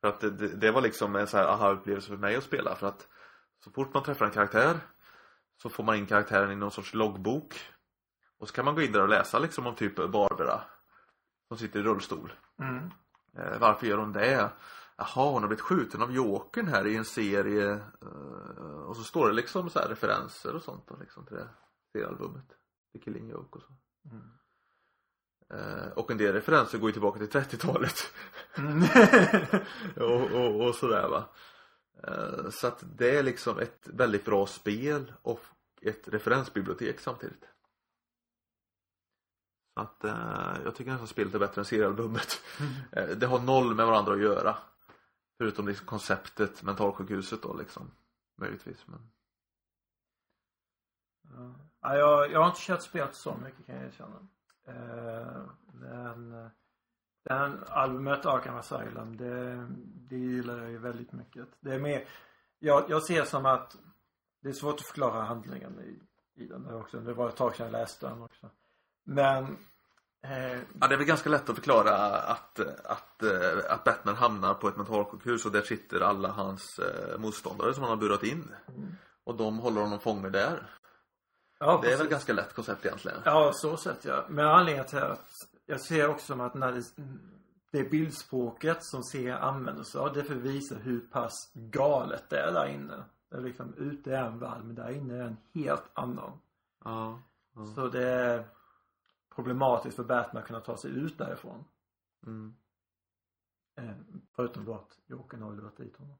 För att det, det, var liksom en så här aha-upplevelse för mig att spela för att så fort man träffar en karaktär så får man in karaktären i någon sorts loggbok. Och så kan man gå in där och läsa liksom om typ Barbara som sitter i rullstol. Mm. Eh, varför gör hon det? Jaha, hon har blivit skjuten av Jokern här i en serie. Eh, och så står det liksom så här referenser och sånt liksom till det seriealbumet. The Killing Joke och så. Mm. Eh, och en del referenser går ju tillbaka till 30-talet. Mm. <laughs> och, och, och sådär va. Eh, så att det är liksom ett väldigt bra spel och ett referensbibliotek samtidigt. Så att eh, jag tycker nästan spelet är bättre än seriealbumet. Eh, det har noll med varandra att göra. Förutom liksom konceptet mentalsjukhuset då liksom. Möjligtvis men. Ja. Ja, jag, jag har inte kört spelet så mycket kan jag erkänna. Eh, men eh, den albumet Arkham Asylum det, det gillar jag ju väldigt mycket. Det är mer, jag, jag ser som att det är svårt att förklara handlingen i, i den där också. Det var ett tag sedan jag läste den också. Men eh, Ja det är väl ganska lätt att förklara att, att, eh, att Batman hamnar på ett mentalsjukhus och där sitter alla hans motståndare som han har burat in. Och de håller honom fången där. Ja, Det är väl ganska lätt koncept egentligen. Ja, så sett ja. Men anledningen till att jag ser också som att när det, det bildspråket som serien använder sig av, det för visa hur pass galet det är där inne. Det är liksom, ute är en värld, men där inne är en helt annan. Ja. ja. Så det är, problematiskt för Batman att kunna ta sig ut därifrån. Mm. Eh, förutom då att Jokern har lurat dit honom.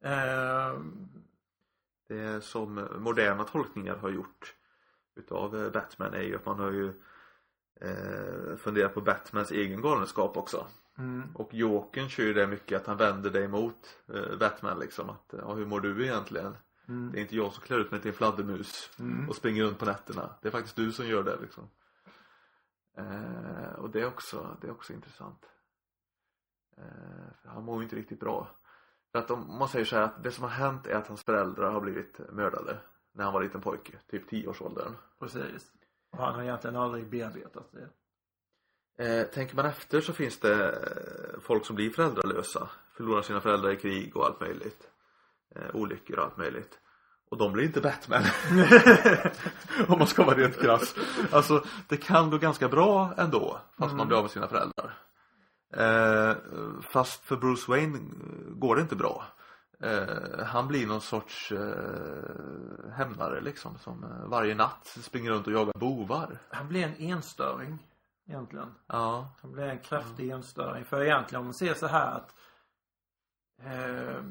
Eh, Det som moderna tolkningar har gjort utav eh, Batman är ju att man har ju eh, funderat på Batmans egen galenskap också. mm, Och Jokern kör ju det mycket att han vänder dig mot eh, Batman liksom att ja, hur mår du egentligen? mm, Det är inte jag som klär ut mig till en fladdermus mm, och springer runt på nätterna. Det är faktiskt du som gör det liksom. Eh, och det är också, det är också intressant. Eh, han mår ju inte riktigt bra. För att om man säger så här att det som har hänt är att hans föräldrar har blivit mördade när han var liten pojke, typ 10-årsåldern. precis. Och han har egentligen aldrig bearbetat det. Eh, tänker man efter så finns det eh, folk som blir föräldralösa, förlorar sina föräldrar i krig och allt möjligt. Eh, olyckor och allt möjligt. Och de blir inte Batman. <laughs> Om man ska vara rent krass. Alltså, det kan gå ganska bra ändå, fast Mm. man blir av med sina föräldrar. Eh, fast för Bruce Wayne eh, går det inte bra. Eh, han blir någon sorts eh, hämnare liksom, som varje natt springer runt och jagar bovar. Han blir en enstöring. Egentligen. Ja. Han blir en kraftig enstöring. För egentligen om man ser så här att eh,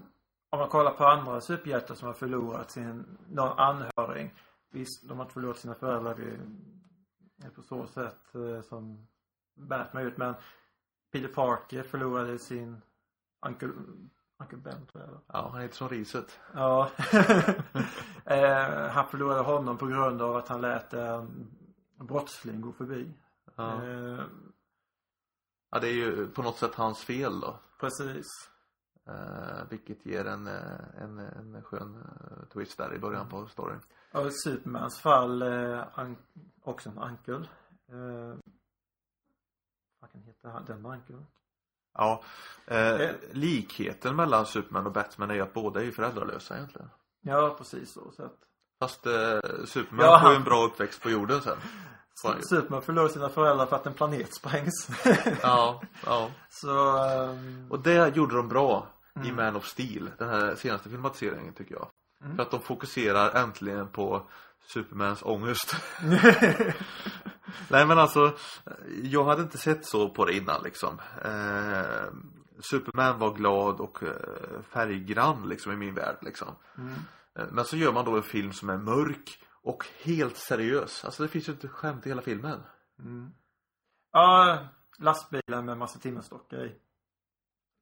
om man kollar på andra superhjältar som har förlorat sin någon anhörig. Visst, de har inte förlorat sina föräldrar på så sätt eh, som Batman gjort. Men Peter Parker förlorade sin Uncle, Uncle Ben tror jag. Ja, han är inte som riset. Ja. <laughs> eh, han förlorade honom på grund av att han lät en brottsling gå förbi. Ja. Eh, ja, det är ju på något sätt hans fel då. precis. Eh, vilket ger en, eh, en, en skön twist där i början på storyn. Och i Supermans fall eh, också en ankel. Eh, han? den ankeln? Ja. Eh, likheten mellan Superman och Batman är ju att båda är ju föräldralösa egentligen. Ja, precis så. så att, Fast eh, Superman Ja, får ju han- en bra uppväxt på jorden sen. Han. Superman förlorar sina föräldrar för att en planet sprängs. <laughs> Ja, ja. så, ehm, Och det gjorde de bra i Mm. Man of Steel, den här senaste filmatiseringen tycker jag. Mm. För att de fokuserar äntligen på Supermans ångest. <laughs> <laughs> Nej men alltså, jag hade inte sett så på det innan liksom. Eh, Superman var glad och eh, färggrann liksom i min värld liksom. mm. Eh, Men så gör man då en film som är mörk och helt seriös. Alltså det finns ju inte skämt i hela filmen. Mm. Ja, lastbilen med massa timmerstockar i.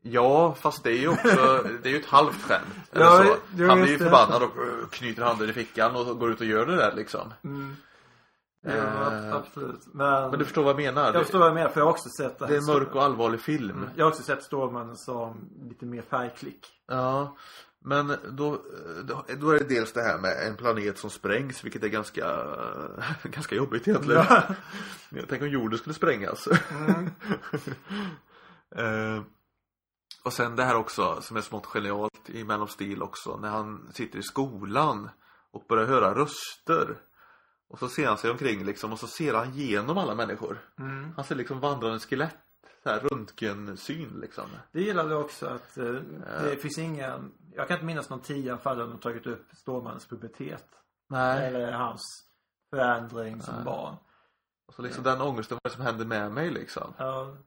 Ja, fast det är ju också, det är ju ett halvt skämt. Eller Ja, så. Han blir ju förbannad och eh, knyter handen i fickan och går ut och gör det där liksom. Mm. Ja, Eh, absolut. Men, Men du förstår vad jag menar? jag förstår vad jag menar, för jag har också sett Det är en mörk och allvarlig film. Mm. Jag har också sett Stålmannen som lite mer färgklick. Ja, men då, då, då är det dels det här med en planet som sprängs, vilket är ganska, <laughs> ganska jobbigt egentligen. Ja. <laughs> Jag tänker om jorden skulle sprängas. Mm. <laughs> Eh, och sen det här också som är smått genialt i Man of Steel också när han sitter i skolan och börjar höra röster. Och så ser han sig omkring liksom och så ser han genom alla människor. Mm. Han ser liksom vandrande skelett. Så här röntgensyn liksom. Det gillade också att eh, det finns ingen, jag kan inte minnas någon tidigare fall där de tagit upp Stålmannens pubertet. Nej. Eller hans förändring som Nej. barn. Och så liksom den ångesten, vad det som händer med mig liksom? Ja.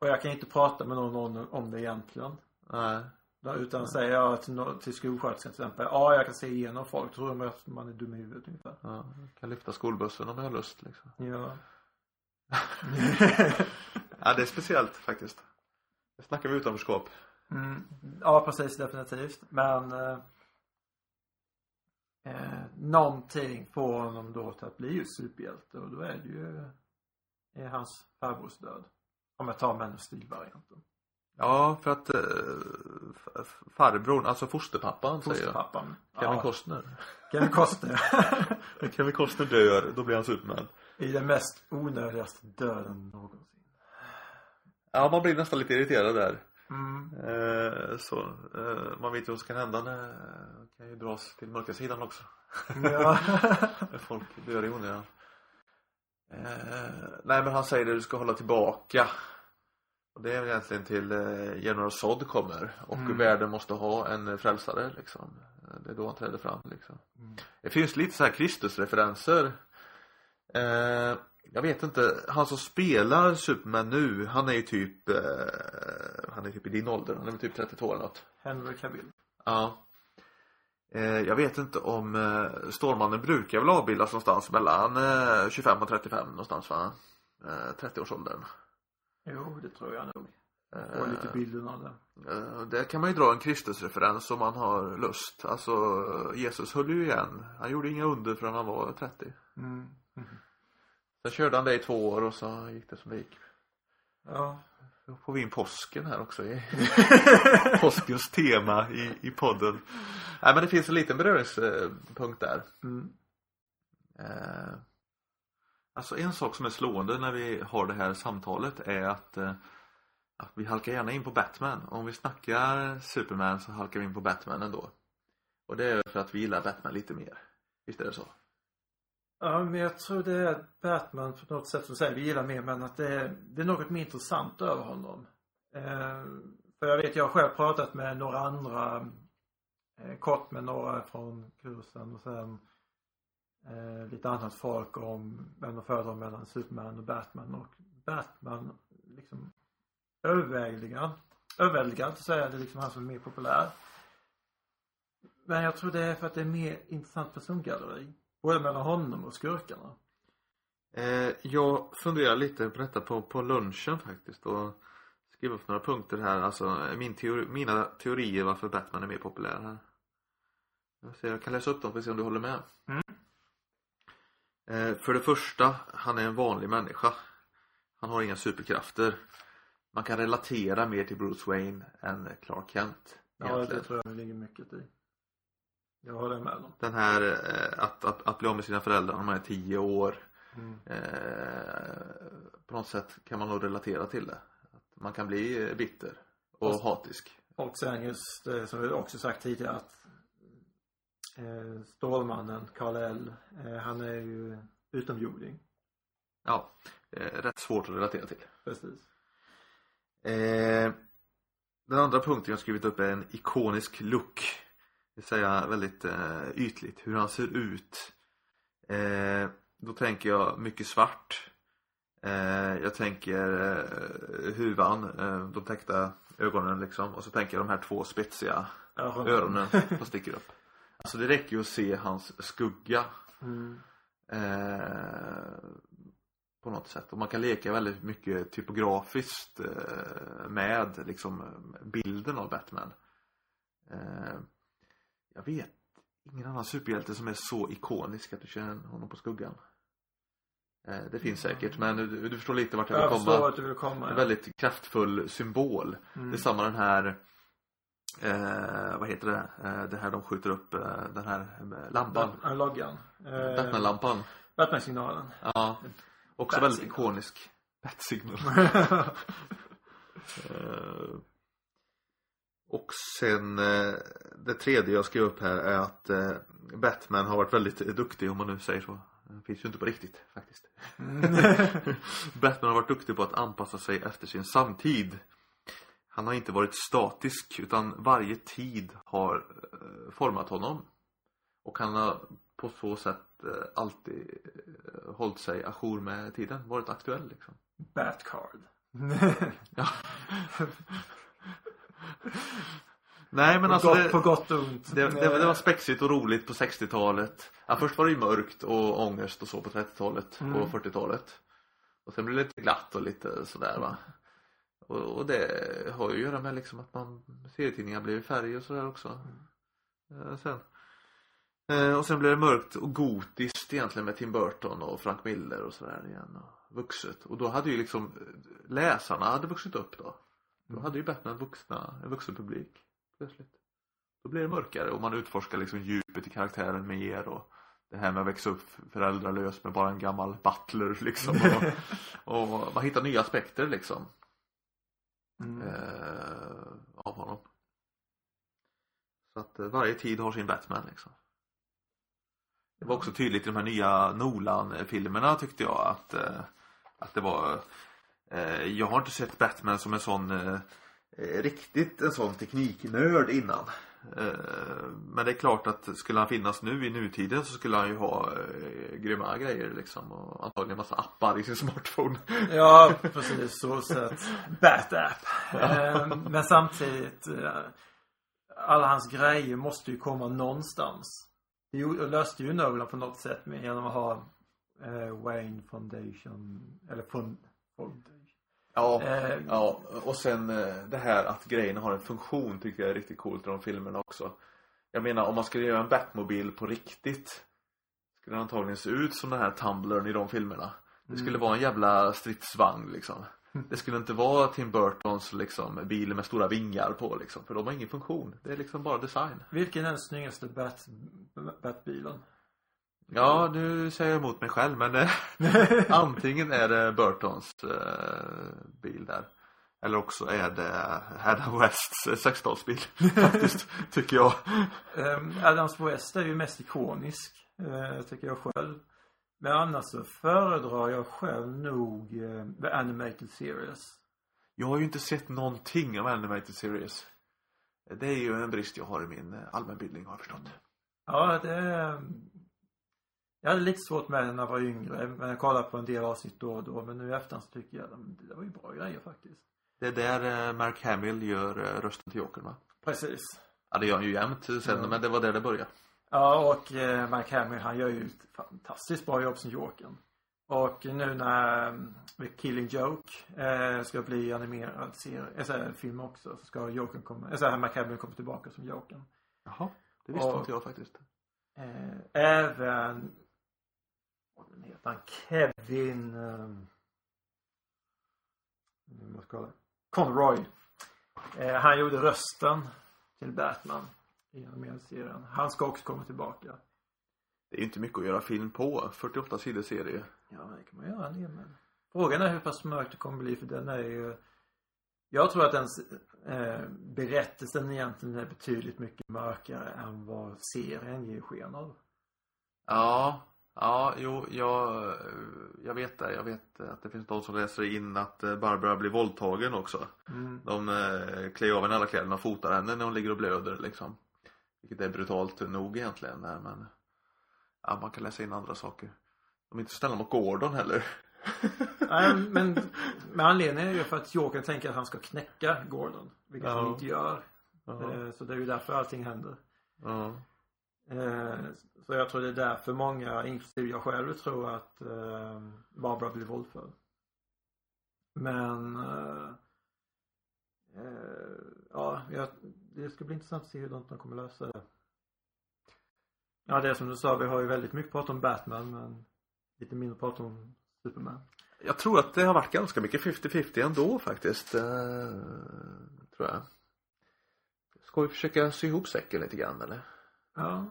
Och jag kan inte prata med någon om det egentligen. Nej. Utan säger jag till, till skolsköterskan till exempel. Ja, jag kan se igenom folk. Tror de att man är dum i huvudet ungefär. Ja, kan lyfta skolbussen om jag har lust liksom. <laughs> Ja. Ja, det är speciellt faktiskt. Jag snackar vi utanförskap. Mm. Ja, precis. Definitivt. Men eh, eh, någonting får honom då till att bli just superhjälte. Och då är det ju är hans farbrors död. Om jag tar Man of Steel-varianten. Ja, för att eh, farbrorn, alltså fosterpappan säger jag. Fosterpappan. Kevin ja, Costner. <laughs> Kevin Costner. <laughs> När Kevin Costner dör, då blir han Superman. I den mest onödigaste döden någonsin. Ja, man blir nästan lite irriterad där. Mm. Eh, så, eh, man vet ju vad som kan hända eh, kan ju dras till mörka sidan också. Ja. <laughs> Folk dör i onödan. Eh, nej men han säger det, du ska hålla tillbaka. Och det är väl egentligen till eh, General Zod kommer. Och Mm. världen måste ha en frälsare liksom. Eh, Det är då han träder fram liksom. Mm. Det finns lite så här Kristusreferenser. Eh, jag vet inte, han som spelar Superman nu, han är ju typ, eh, han är typ i din ålder, han är väl typ 32 eller något. Henry Cavill. Ja. Eh, jag vet inte om eh, Stålmannen brukar väl avbildas någonstans mellan eh, 25 och 35 någonstans va? Eh, 30-årsåldern. Jo, det tror jag nog. Får lite bilden av det. Eh, där kan man ju dra en Kristusreferens om man har lust. Alltså Jesus höll ju igen. Han gjorde inga under förrän han var 30. Mm. Sen körde han det i två år och så gick det som det gick. Ja. Då får vi in påsken här också <laughs> påskens tema i, i podden. Nej men det finns en liten beröringspunkt där. Mm. Eh, alltså en sak som är slående när vi har det här samtalet är att, eh, att vi halkar gärna in på Batman. Om vi snackar Superman så halkar vi in på Batman ändå. Och det är för att vi gillar Batman lite mer. Visst är det så? Ja, men jag tror det är Batman på något sätt som säger vi gillar mer men att det är, det är något mer intressant över honom. Eh, för jag vet, jag har själv pratat med några andra, eh, kort med några från kursen och sen eh, lite annat folk om vem de föredrar mellan Superman och Batman och Batman liksom överväldigar, överväldigar att säga det är liksom han som är mer populär. Men jag tror det är för att det är mer intressant persongalleri. Både mellan honom och skurkarna. Eh, jag funderar lite på detta på, på lunchen faktiskt och skrev upp några punkter här. Alltså min teori, mina teorier varför Batman är mer populär här. Jag, ser, jag kan läsa upp dem för att se om du håller med. Mm. Eh, för det första, han är en vanlig människa. Han har inga superkrafter. Man kan relatera mer till Bruce Wayne än Clark Kent. Ja, egentligen. det tror jag det ligger mycket i. Jag håller med om. Den här eh, att, att, att bli av med sina föräldrar när man är tio år. Mm. Eh, på något sätt kan man nog relatera till det. Att man kan bli bitter och Fast- hatisk. Och sen just det som vi också sagt tidigare att eh, Stålmannen, Karl L, eh, han är ju utomjording. Ja, eh, rätt svårt att relatera till. Precis. Eh, den andra punkten jag skrivit upp är en ikonisk look. Det vill säga väldigt eh, ytligt hur han ser ut. Eh, då tänker jag mycket svart. Eh, jag tänker eh, huvan, eh, de täckta ögonen liksom. Och så tänker jag de här två spetsiga Öronen. öronen som sticker upp. <laughs> Alltså det räcker ju att se hans skugga Mm. eh, på något sätt. Och man kan leka väldigt mycket typografiskt eh, med liksom bilden av Batman. Eh, jag vet ingen annan superhjälte som är så ikonisk att du känner honom på skuggan. Eh, det finns säkert men du, du förstår lite vart jag vill Jag komma. förstår att du vill komma. En ja. väldigt kraftfull symbol. Mm. Det är samma den här eh, vad heter det? Eh, det här de skjuter upp eh, den här eh, lampan. Bat- loggan. Eh, Batman-lampan. Batman-signalen. Ja. Också Bat-signal. väldigt ikonisk. Bat-signal. <laughs> Eh, och sen eh, det tredje jag skrev upp här är att eh, Batman har varit väldigt duktig om man nu säger så. Det finns ju inte på riktigt faktiskt. <laughs> Batman har varit duktig på att anpassa sig efter sin samtid. Han har inte varit statisk utan varje tid har eh, format honom. Och han har på så sätt eh, alltid eh, hållit sig ajour med tiden, varit aktuell liksom. Batcard. <laughs> Ja. Nej men på, alltså gott, det, på gott och ont. det, det, det var spexigt och roligt på 60-talet. Ja, först var det ju mörkt och ångest och så på 30-talet Mm. och 40-talet. Och sen blev det lite glatt och lite sådär va. Och, och det har ju att göra med liksom att man serietidningar blev i färg och sådär också. Eh, sen. Eh, och sen blev det mörkt och gotiskt egentligen med Tim Burton och Frank Miller och sådär igen. Och vuxet. Och då hade ju liksom eh, läsarna hade vuxit upp då. Då hade ju Batman vuxna, en vuxen publik plötsligt. Då blir det mörkare och man utforskar liksom djupet i karaktären mer och det här med att växa upp föräldralös med bara en gammal butler liksom. <laughs> Och, och man hittar nya aspekter liksom Mm. eh, av honom. Så att eh, varje tid har sin Batman liksom. Det var också tydligt i de här nya Nolan-filmerna tyckte jag att, eh, att det var eh, Jag har inte sett Batman som en sån riktigt en sån tekniknörd innan. Eh, men det är klart att skulle han finnas nu i nutiden så skulle han ju ha eh, grymma grejer liksom och antagligen massa appar i sin <laughs> smartphone. Ja, precis. Så sett. Bat-app. Eh, men samtidigt, alla hans grejer måste ju komma någonstans. Det löste ju Nolan på något sätt genom att ha Wayne Foundation, eller fond, Foundation. Ja, Eh, ja och sen eh, det här att grejerna har en funktion tycker jag är riktigt coolt i de filmerna också. Jag menar om man skulle göra en Batmobil på riktigt skulle den antagligen se ut som den här Tumblern i de filmerna. Det skulle vara en jävla stridsvagn liksom. Det skulle inte vara Tim Burtons liksom bil med stora vingar på liksom. För de har ingen funktion. Det är liksom bara design. Vilken är den snyggaste Bat, Batbilen? Ja, nu säger jag emot mig själv men eh, <laughs> antingen är det Burtons eh, bil där. Eller också är det Adam Wests eh, sextalsbil <laughs> faktiskt, tycker jag. Um, Adams West är ju mest ikonisk, eh, tycker jag själv. Men annars så föredrar jag själv nog eh, The Animated Series. Jag har ju inte sett någonting av Animated Series. Det är ju en brist jag har i min eh, allmänbildning har jag förstått. Ja, det är... Jag hade lite svårt med den när jag var yngre, men jag kollade på en del avsnitt då och då. Men nu i efterhand så tycker jag att det var ju bra grejer faktiskt. Det är där eh, Mark Hamill gör eh, rösten till Jokern va? Precis. Ja det gör han ju jämt sen Ja. men det var där det började. Ja, och eh, Mike Hamill han gör ju ett fantastiskt bra jobb som Jokern. Och nu när eh, Killing Joke eh, ska bli animerad serie, alltså, film också, så ska Jokern komma, alltså Mike Hamill komma tillbaka som Jokern. Jaha, det visste Och- inte jag faktiskt. Eh, även, han, Kevin, nu måste jag kolla. Conroy. Eh, han gjorde rösten till Batman i animerade serien. Han ska också komma tillbaka. Det är ju inte mycket att göra film på. 48 sidor serie. Ja, det kan man göra en del med. Frågan är hur pass mörkt det kommer bli för den är ju Jag tror att den eh, berättelsen egentligen är betydligt mycket mörkare än vad serien ger sken av. Ja, ja, jo, jag, jag vet det. Jag vet att det finns de som läser in att eh, Barbara blir våldtagen också. Mm. De eh, klär av henne alla kläderna och fotar henne när hon ligger och blöder liksom. Vilket är brutalt nog egentligen där men Ja, man kan läsa in andra saker. De är inte så snälla mot Gordon heller. <laughs> Nej, men med anledning är ju för att Jokern tänker att han ska knäcka Gordon. Vilket Ja. han inte gör. Ja. Eh, Så det är ju därför allting händer. Ja. Eh, så jag tror det är därför många, inklusive jag själv, tror att eh, Barbara blir våldförd. Men eh, ja, det ska bli intressant att se hur de kommer lösa det. Ja, det är som du sa, vi har ju väldigt mycket prat om Batman men lite mindre prat om Superman. Jag tror att det har varit ganska mycket 50-50 ändå faktiskt. Tror jag. Ska vi försöka sy ihop säcken lite grann eller? Ja.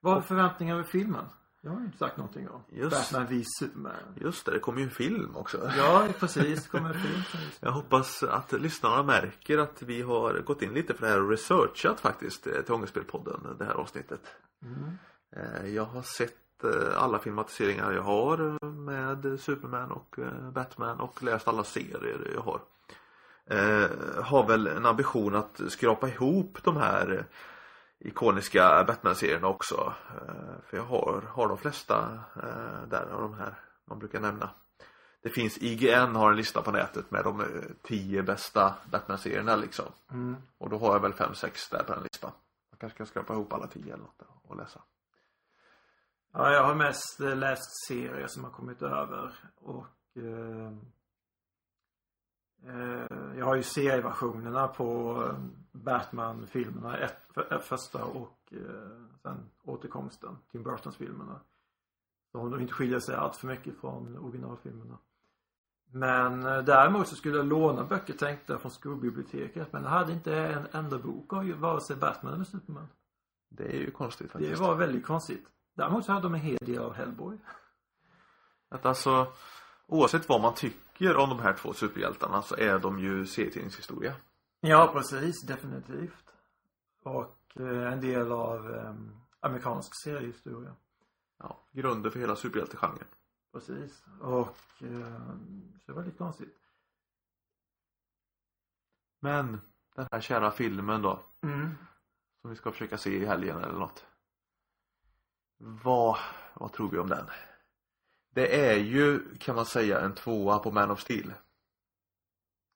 Vad har förväntningar över filmen? Jag har ju inte sagt någonting om. Just. Batman v Superman. Just det, det kommer ju en film också. Ja, precis. Kommer en film. <laughs> Jag hoppas att lyssnarna märker att vi har gått in lite för det här och researchat faktiskt eh, till Ångestspelpodden, det här avsnittet. Mm. Eh, Jag har sett eh, alla filmatiseringar jag har med Superman och Batman och läst alla serier jag har. Har väl en ambition att skrapa ihop de här ikoniska Batman-serierna också. Eh, För jag har, har de flesta eh, där av de här man brukar nämna. Det finns IGN har en lista på nätet med de eh, tio bästa Batman-serierna liksom. Mm. Och då har jag väl fem, sex där på den listan. Man kanske kan skrapa ihop alla tio eller något och läsa. Ja, jag har mest läst serier som har kommit över och eh, eh, jag har ju serieversionerna på Batman-filmerna. Ett, för, ett första och eh, sen återkomsten. Tim Burtons-filmerna. Som då inte skiljer sig allt för mycket från originalfilmerna. Men eh, däremot så skulle jag låna böcker tänkte jag från skolbiblioteket. Men jag hade inte en enda bok av vare sig Batman eller Superman. Det är ju konstigt Det faktiskt. var väldigt konstigt. Däremot så hade de en hel del av Hellboy. Att alltså, oavsett vad man tycker om de här två superhjältarna så är de ju serietidningshistoria. Ja, precis. Definitivt. Och eh, en del av eh, amerikansk seriehistoria. Ja, grunden för hela superhjältegenren. Precis. Och eh, så det var lite konstigt. Men den här kära filmen då. Mm. Som vi ska försöka se i helgen eller något. Vad, vad tror vi om den? Det är ju, kan man säga, en tvåa på Man of Steel.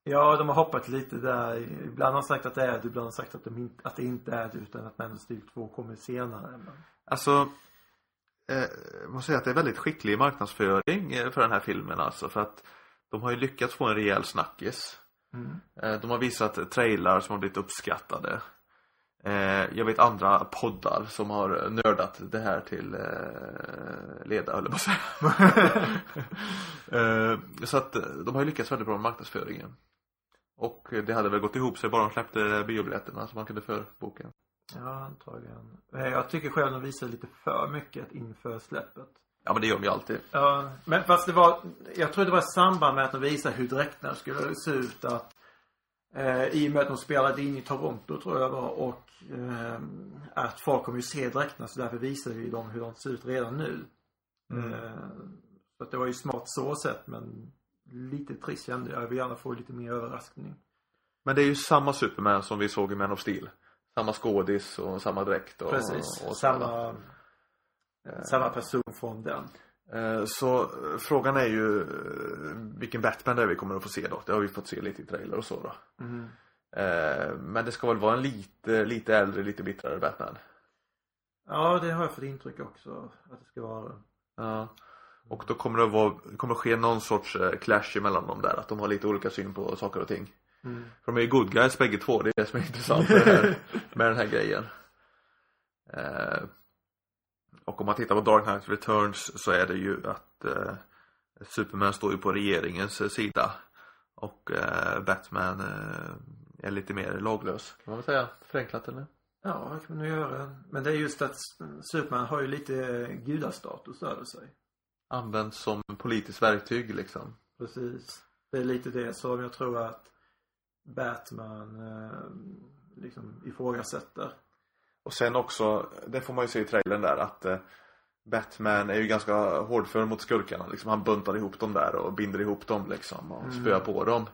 Ja, de har hoppat lite där. Ibland har de sagt att det är det, ibland har de sagt att, de inte, att det inte är det utan att Man of Steel 2 kommer senare. Men... Alltså, eh, måste säga att det är väldigt skicklig marknadsföring eh, för den här filmen alltså. För att de har ju lyckats få en rejäl snackis. Mm. Eh, de har visat trailrar som har blivit uppskattade. Eh, jag vet andra poddar som har nördat det här till eh, leda, höll jag på att säga. <laughs> <laughs> eh, så att de har ju lyckats väldigt bra med marknadsföringen. Och det hade väl gått ihop sig bara de släppte biobiljetterna så man kunde förboka. Ja, antagligen. Eh, Jag tycker själv de visar lite för mycket inför släppet. Ja men det gör de ju alltid. Ja, men fast det var, jag tror det var i samband med att de visade hur dräkterna skulle se ut att eh, i och med att de spelade in i Toronto tror jag var och eh, att folk kommer ju se dräkterna så därför visade ju de hur de ser ut redan nu. Mm. Eh, så att det var ju smart så sett men lite trist kände jag. Jag vill gärna få lite mer överraskning. Men det är ju samma Superman som vi såg i Man of Steel. Samma skådis och samma dräkt och, Precis. och, samma, samma person från den. Eh, Så eh, frågan är ju eh, vilken Batman det är vi kommer att få se då. Det har vi fått se lite i trailer och så då. Mm. Eh, Men det ska väl vara en lite, lite äldre, lite bittrare Batman. Ja, det har jag fått intryck också att det ska vara. Ja. Och då kommer det vara, det kommer ske någon sorts eh, clash emellan dem där. Att de har lite olika syn på saker och ting. Mm. För de är ju good guys bägge två. Det är det som är intressant med, här, <laughs> med den här grejen. Eh, och om man tittar på Dark Knight Returns så är det ju att eh, Superman står ju på regeringens eh, sida. Och eh, Batman eh, är lite mer laglös. Kan man väl säga. Förenklat eller? Ja, det kan man nog göra. Men det är just att Superman har ju lite gudastatus över sig. Används som politiskt verktyg liksom. Precis. Det är lite det som jag tror att Batman eh, liksom ifrågasätter. Och sen också, det får man ju se i trailern där att eh, Batman är ju ganska hårdför mot skurkarna liksom. Han buntar ihop dem där och binder ihop dem liksom och Mm. spöar på dem.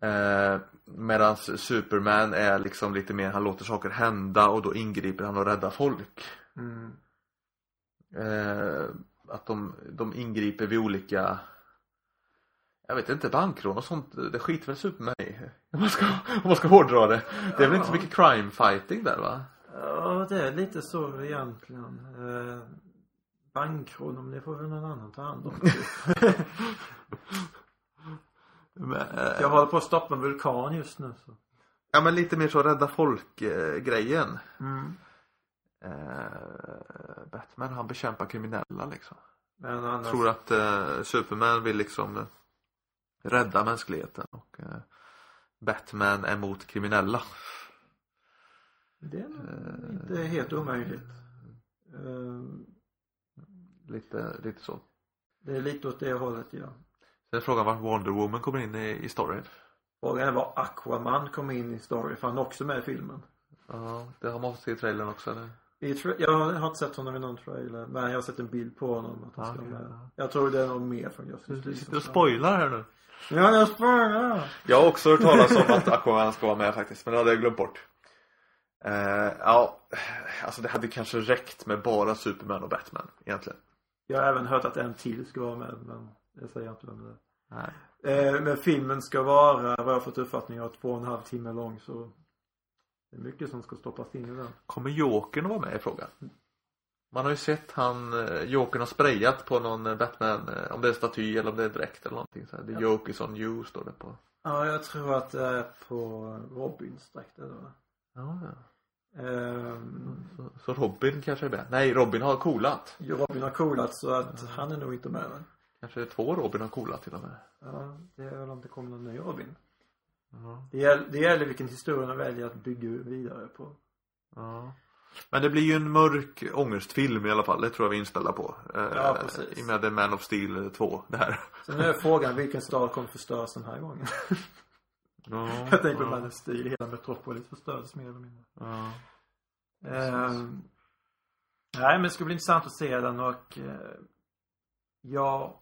Eh, Medan Superman är liksom lite mer, han låter saker hända och då ingriper han och räddar folk. Mm. Eh, att de, de ingriper vid olika jag vet inte, bankrån och sånt, det skiter väl Superman i. Om man ska, om man ska hårdra det. Det är väl inte så mycket crime fighting där va? Ja, det är lite så egentligen. Eh, bankrån, men det får väl någon annan ta hand om. <laughs> Men, eh, jag håller på att stoppa en vulkan just nu så. Ja men lite mer så rädda folk eh. Mm. Eh, Batman han bekämpar kriminella liksom. Men annars. Jag tror att eh, Superman vill liksom eh, rädda mänskligheten och eh, Batman är mot kriminella. Det är nog inte helt omöjligt. Eh, Lite, lite så. det är lite åt det hållet ja. Sen är frågan var Wonder Woman kommer in i, i storyn. Frågan är var Aquaman kom in i story för han är också med i filmen. Ja, det har man fått se i trailern också eller? Jag har inte sett honom i någon trailer men jag har sett en bild på honom att han ska vara med. ja. Jag tror det är någon mer från Justice Du League sitter som och spoilar här nu. Ja, jag spoilar! Jag har också hört talas om att Aquaman ska vara med faktiskt, men det hade jag glömt bort. Eh, ja, alltså det hade kanske räckt med bara Superman och Batman egentligen. Jag har även hört att en till ska vara med men jag säger inte vem det är. Nej. Eh, men filmen ska vara, vad jag har fått uppfattning av, två och en halv timme lång så det är mycket som ska stoppas in i den. Kommer Jokern att vara med i frågan? Man har ju sett han, eh, Jokern har sprayat på någon eh, Batman, eh, om det är staty eller om det är dräkt eller någonting så här. The Ja. Jokers on you står det på. Ja, jag tror att det är på Robins dräkt då. Ja, ja. Ehm, Så, så Robin kanske är med? Nej, Robin har coolat. jo, Robin har coolat så att han är nog inte med men. Kanske två Robin har coolat till och med. Ja, det är väl om det kommer någon ny Robin. Ja. Det gäller, det gäller vilken historia de väljer att bygga vidare på. Ja. Men det blir ju en mörk ångestfilm i alla fall, det tror jag vi är inställda på. Eh, Ja, precis. I och med The Man of Steel 2, det här. Sen är frågan vilken stad kommer förstöras den här gången. <laughs> Ja, <laughs> jag tänker på ja, Man of Steel, hela Metropolis förstördes mer eller mindre. ja. Ehm, nej men det ska bli intressant att se den och eh, jag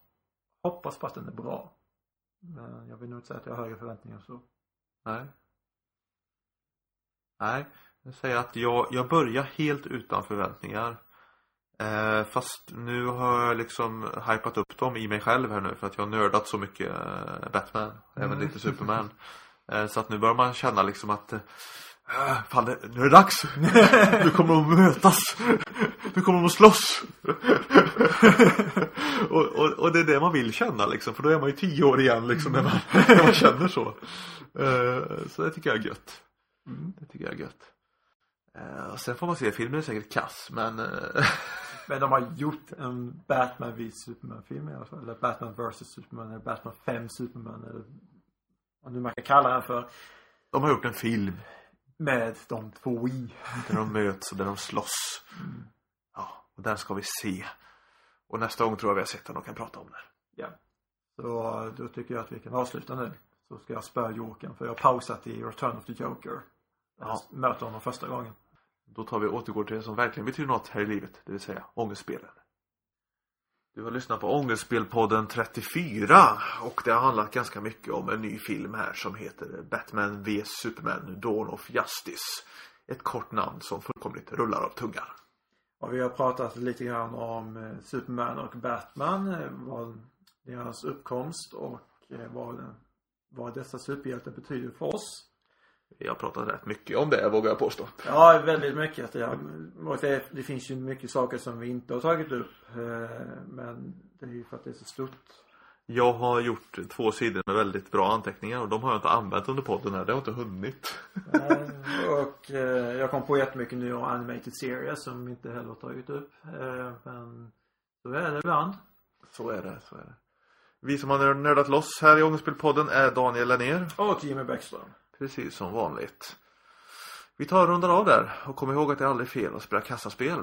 hoppas på att den är bra. Men jag vill nog inte säga att jag har högre förväntningar än så. Nej. Nej. Jag säger att jag, jag börjar helt utan förväntningar. Eh, fast nu har jag liksom hypat upp dem i mig själv här nu för att jag har nördat så mycket eh, Batman. Även Mm. lite Superman. Eh, så att nu börjar man känna liksom att eh, Fan, det- nu är det dags! <laughs> Nu kommer de att mötas! Nu kommer de att slåss! och, och, och det är det man vill känna liksom, för då är man ju tio år igen liksom när man, när man känner så. Eh, så det tycker jag är gött. Det tycker jag är gött. Och sen får man se, filmen är säkert kass men eh, <laughs> Men de har gjort en Batman vid Superman-film i alla fall. Eller Batman vs Superman. Eller Batman 5 Superman. Eller vad nu man kan kalla den för. de har gjort en film Med de två i. där de möts och där de slåss. Ja, och den ska vi se. Och nästa gång tror jag vi har sett den och kan prata om den. Ja. Så då tycker jag att vi kan avsluta nu. Så ska jag spöa Jokern. För jag har pausat i Return of the Joker. Där Ja. jag möter honom första gången. Då tar vi återgår till det som verkligen betyder något här i livet, det vill säga ångestspelen. Du har lyssnat på Ångestspelpodden 34 och det har handlat ganska mycket om en ny film här som heter Batman vs Superman Dawn of Justice. Ett kort namn som fullkomligt rullar av tungan. Och vi har pratat lite grann om eh, Superman och Batman. eh, Vad deras uppkomst och eh, vad, vad dessa superhjältar betyder för oss. Vi har pratat rätt mycket om det vågar jag påstå. Ja, väldigt mycket. Ja. Och det, finns ju mycket saker som vi inte har tagit upp. eh, Men det är ju för att det är så stort. Jag har gjort två sidor med väldigt bra anteckningar och de har jag inte använt under podden här, det har inte hunnit. Eh, Och eh, jag kom på jättemycket nu om animated series som vi inte heller har tagit upp. Eh, Men så är det ibland. Så är det, så är det. Vi som har nördat loss här i Ångestspelpodden är Daniel Lennér. Och Jimmy Bäckström. Precis som vanligt. Vi tar och rundar av där och kom ihåg att det är aldrig fel att spela kassaspel.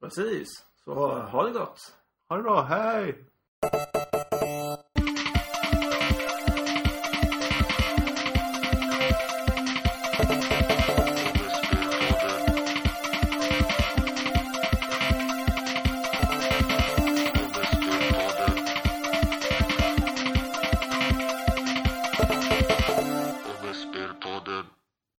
Precis. Så ha det gott. Ha det bra, hej!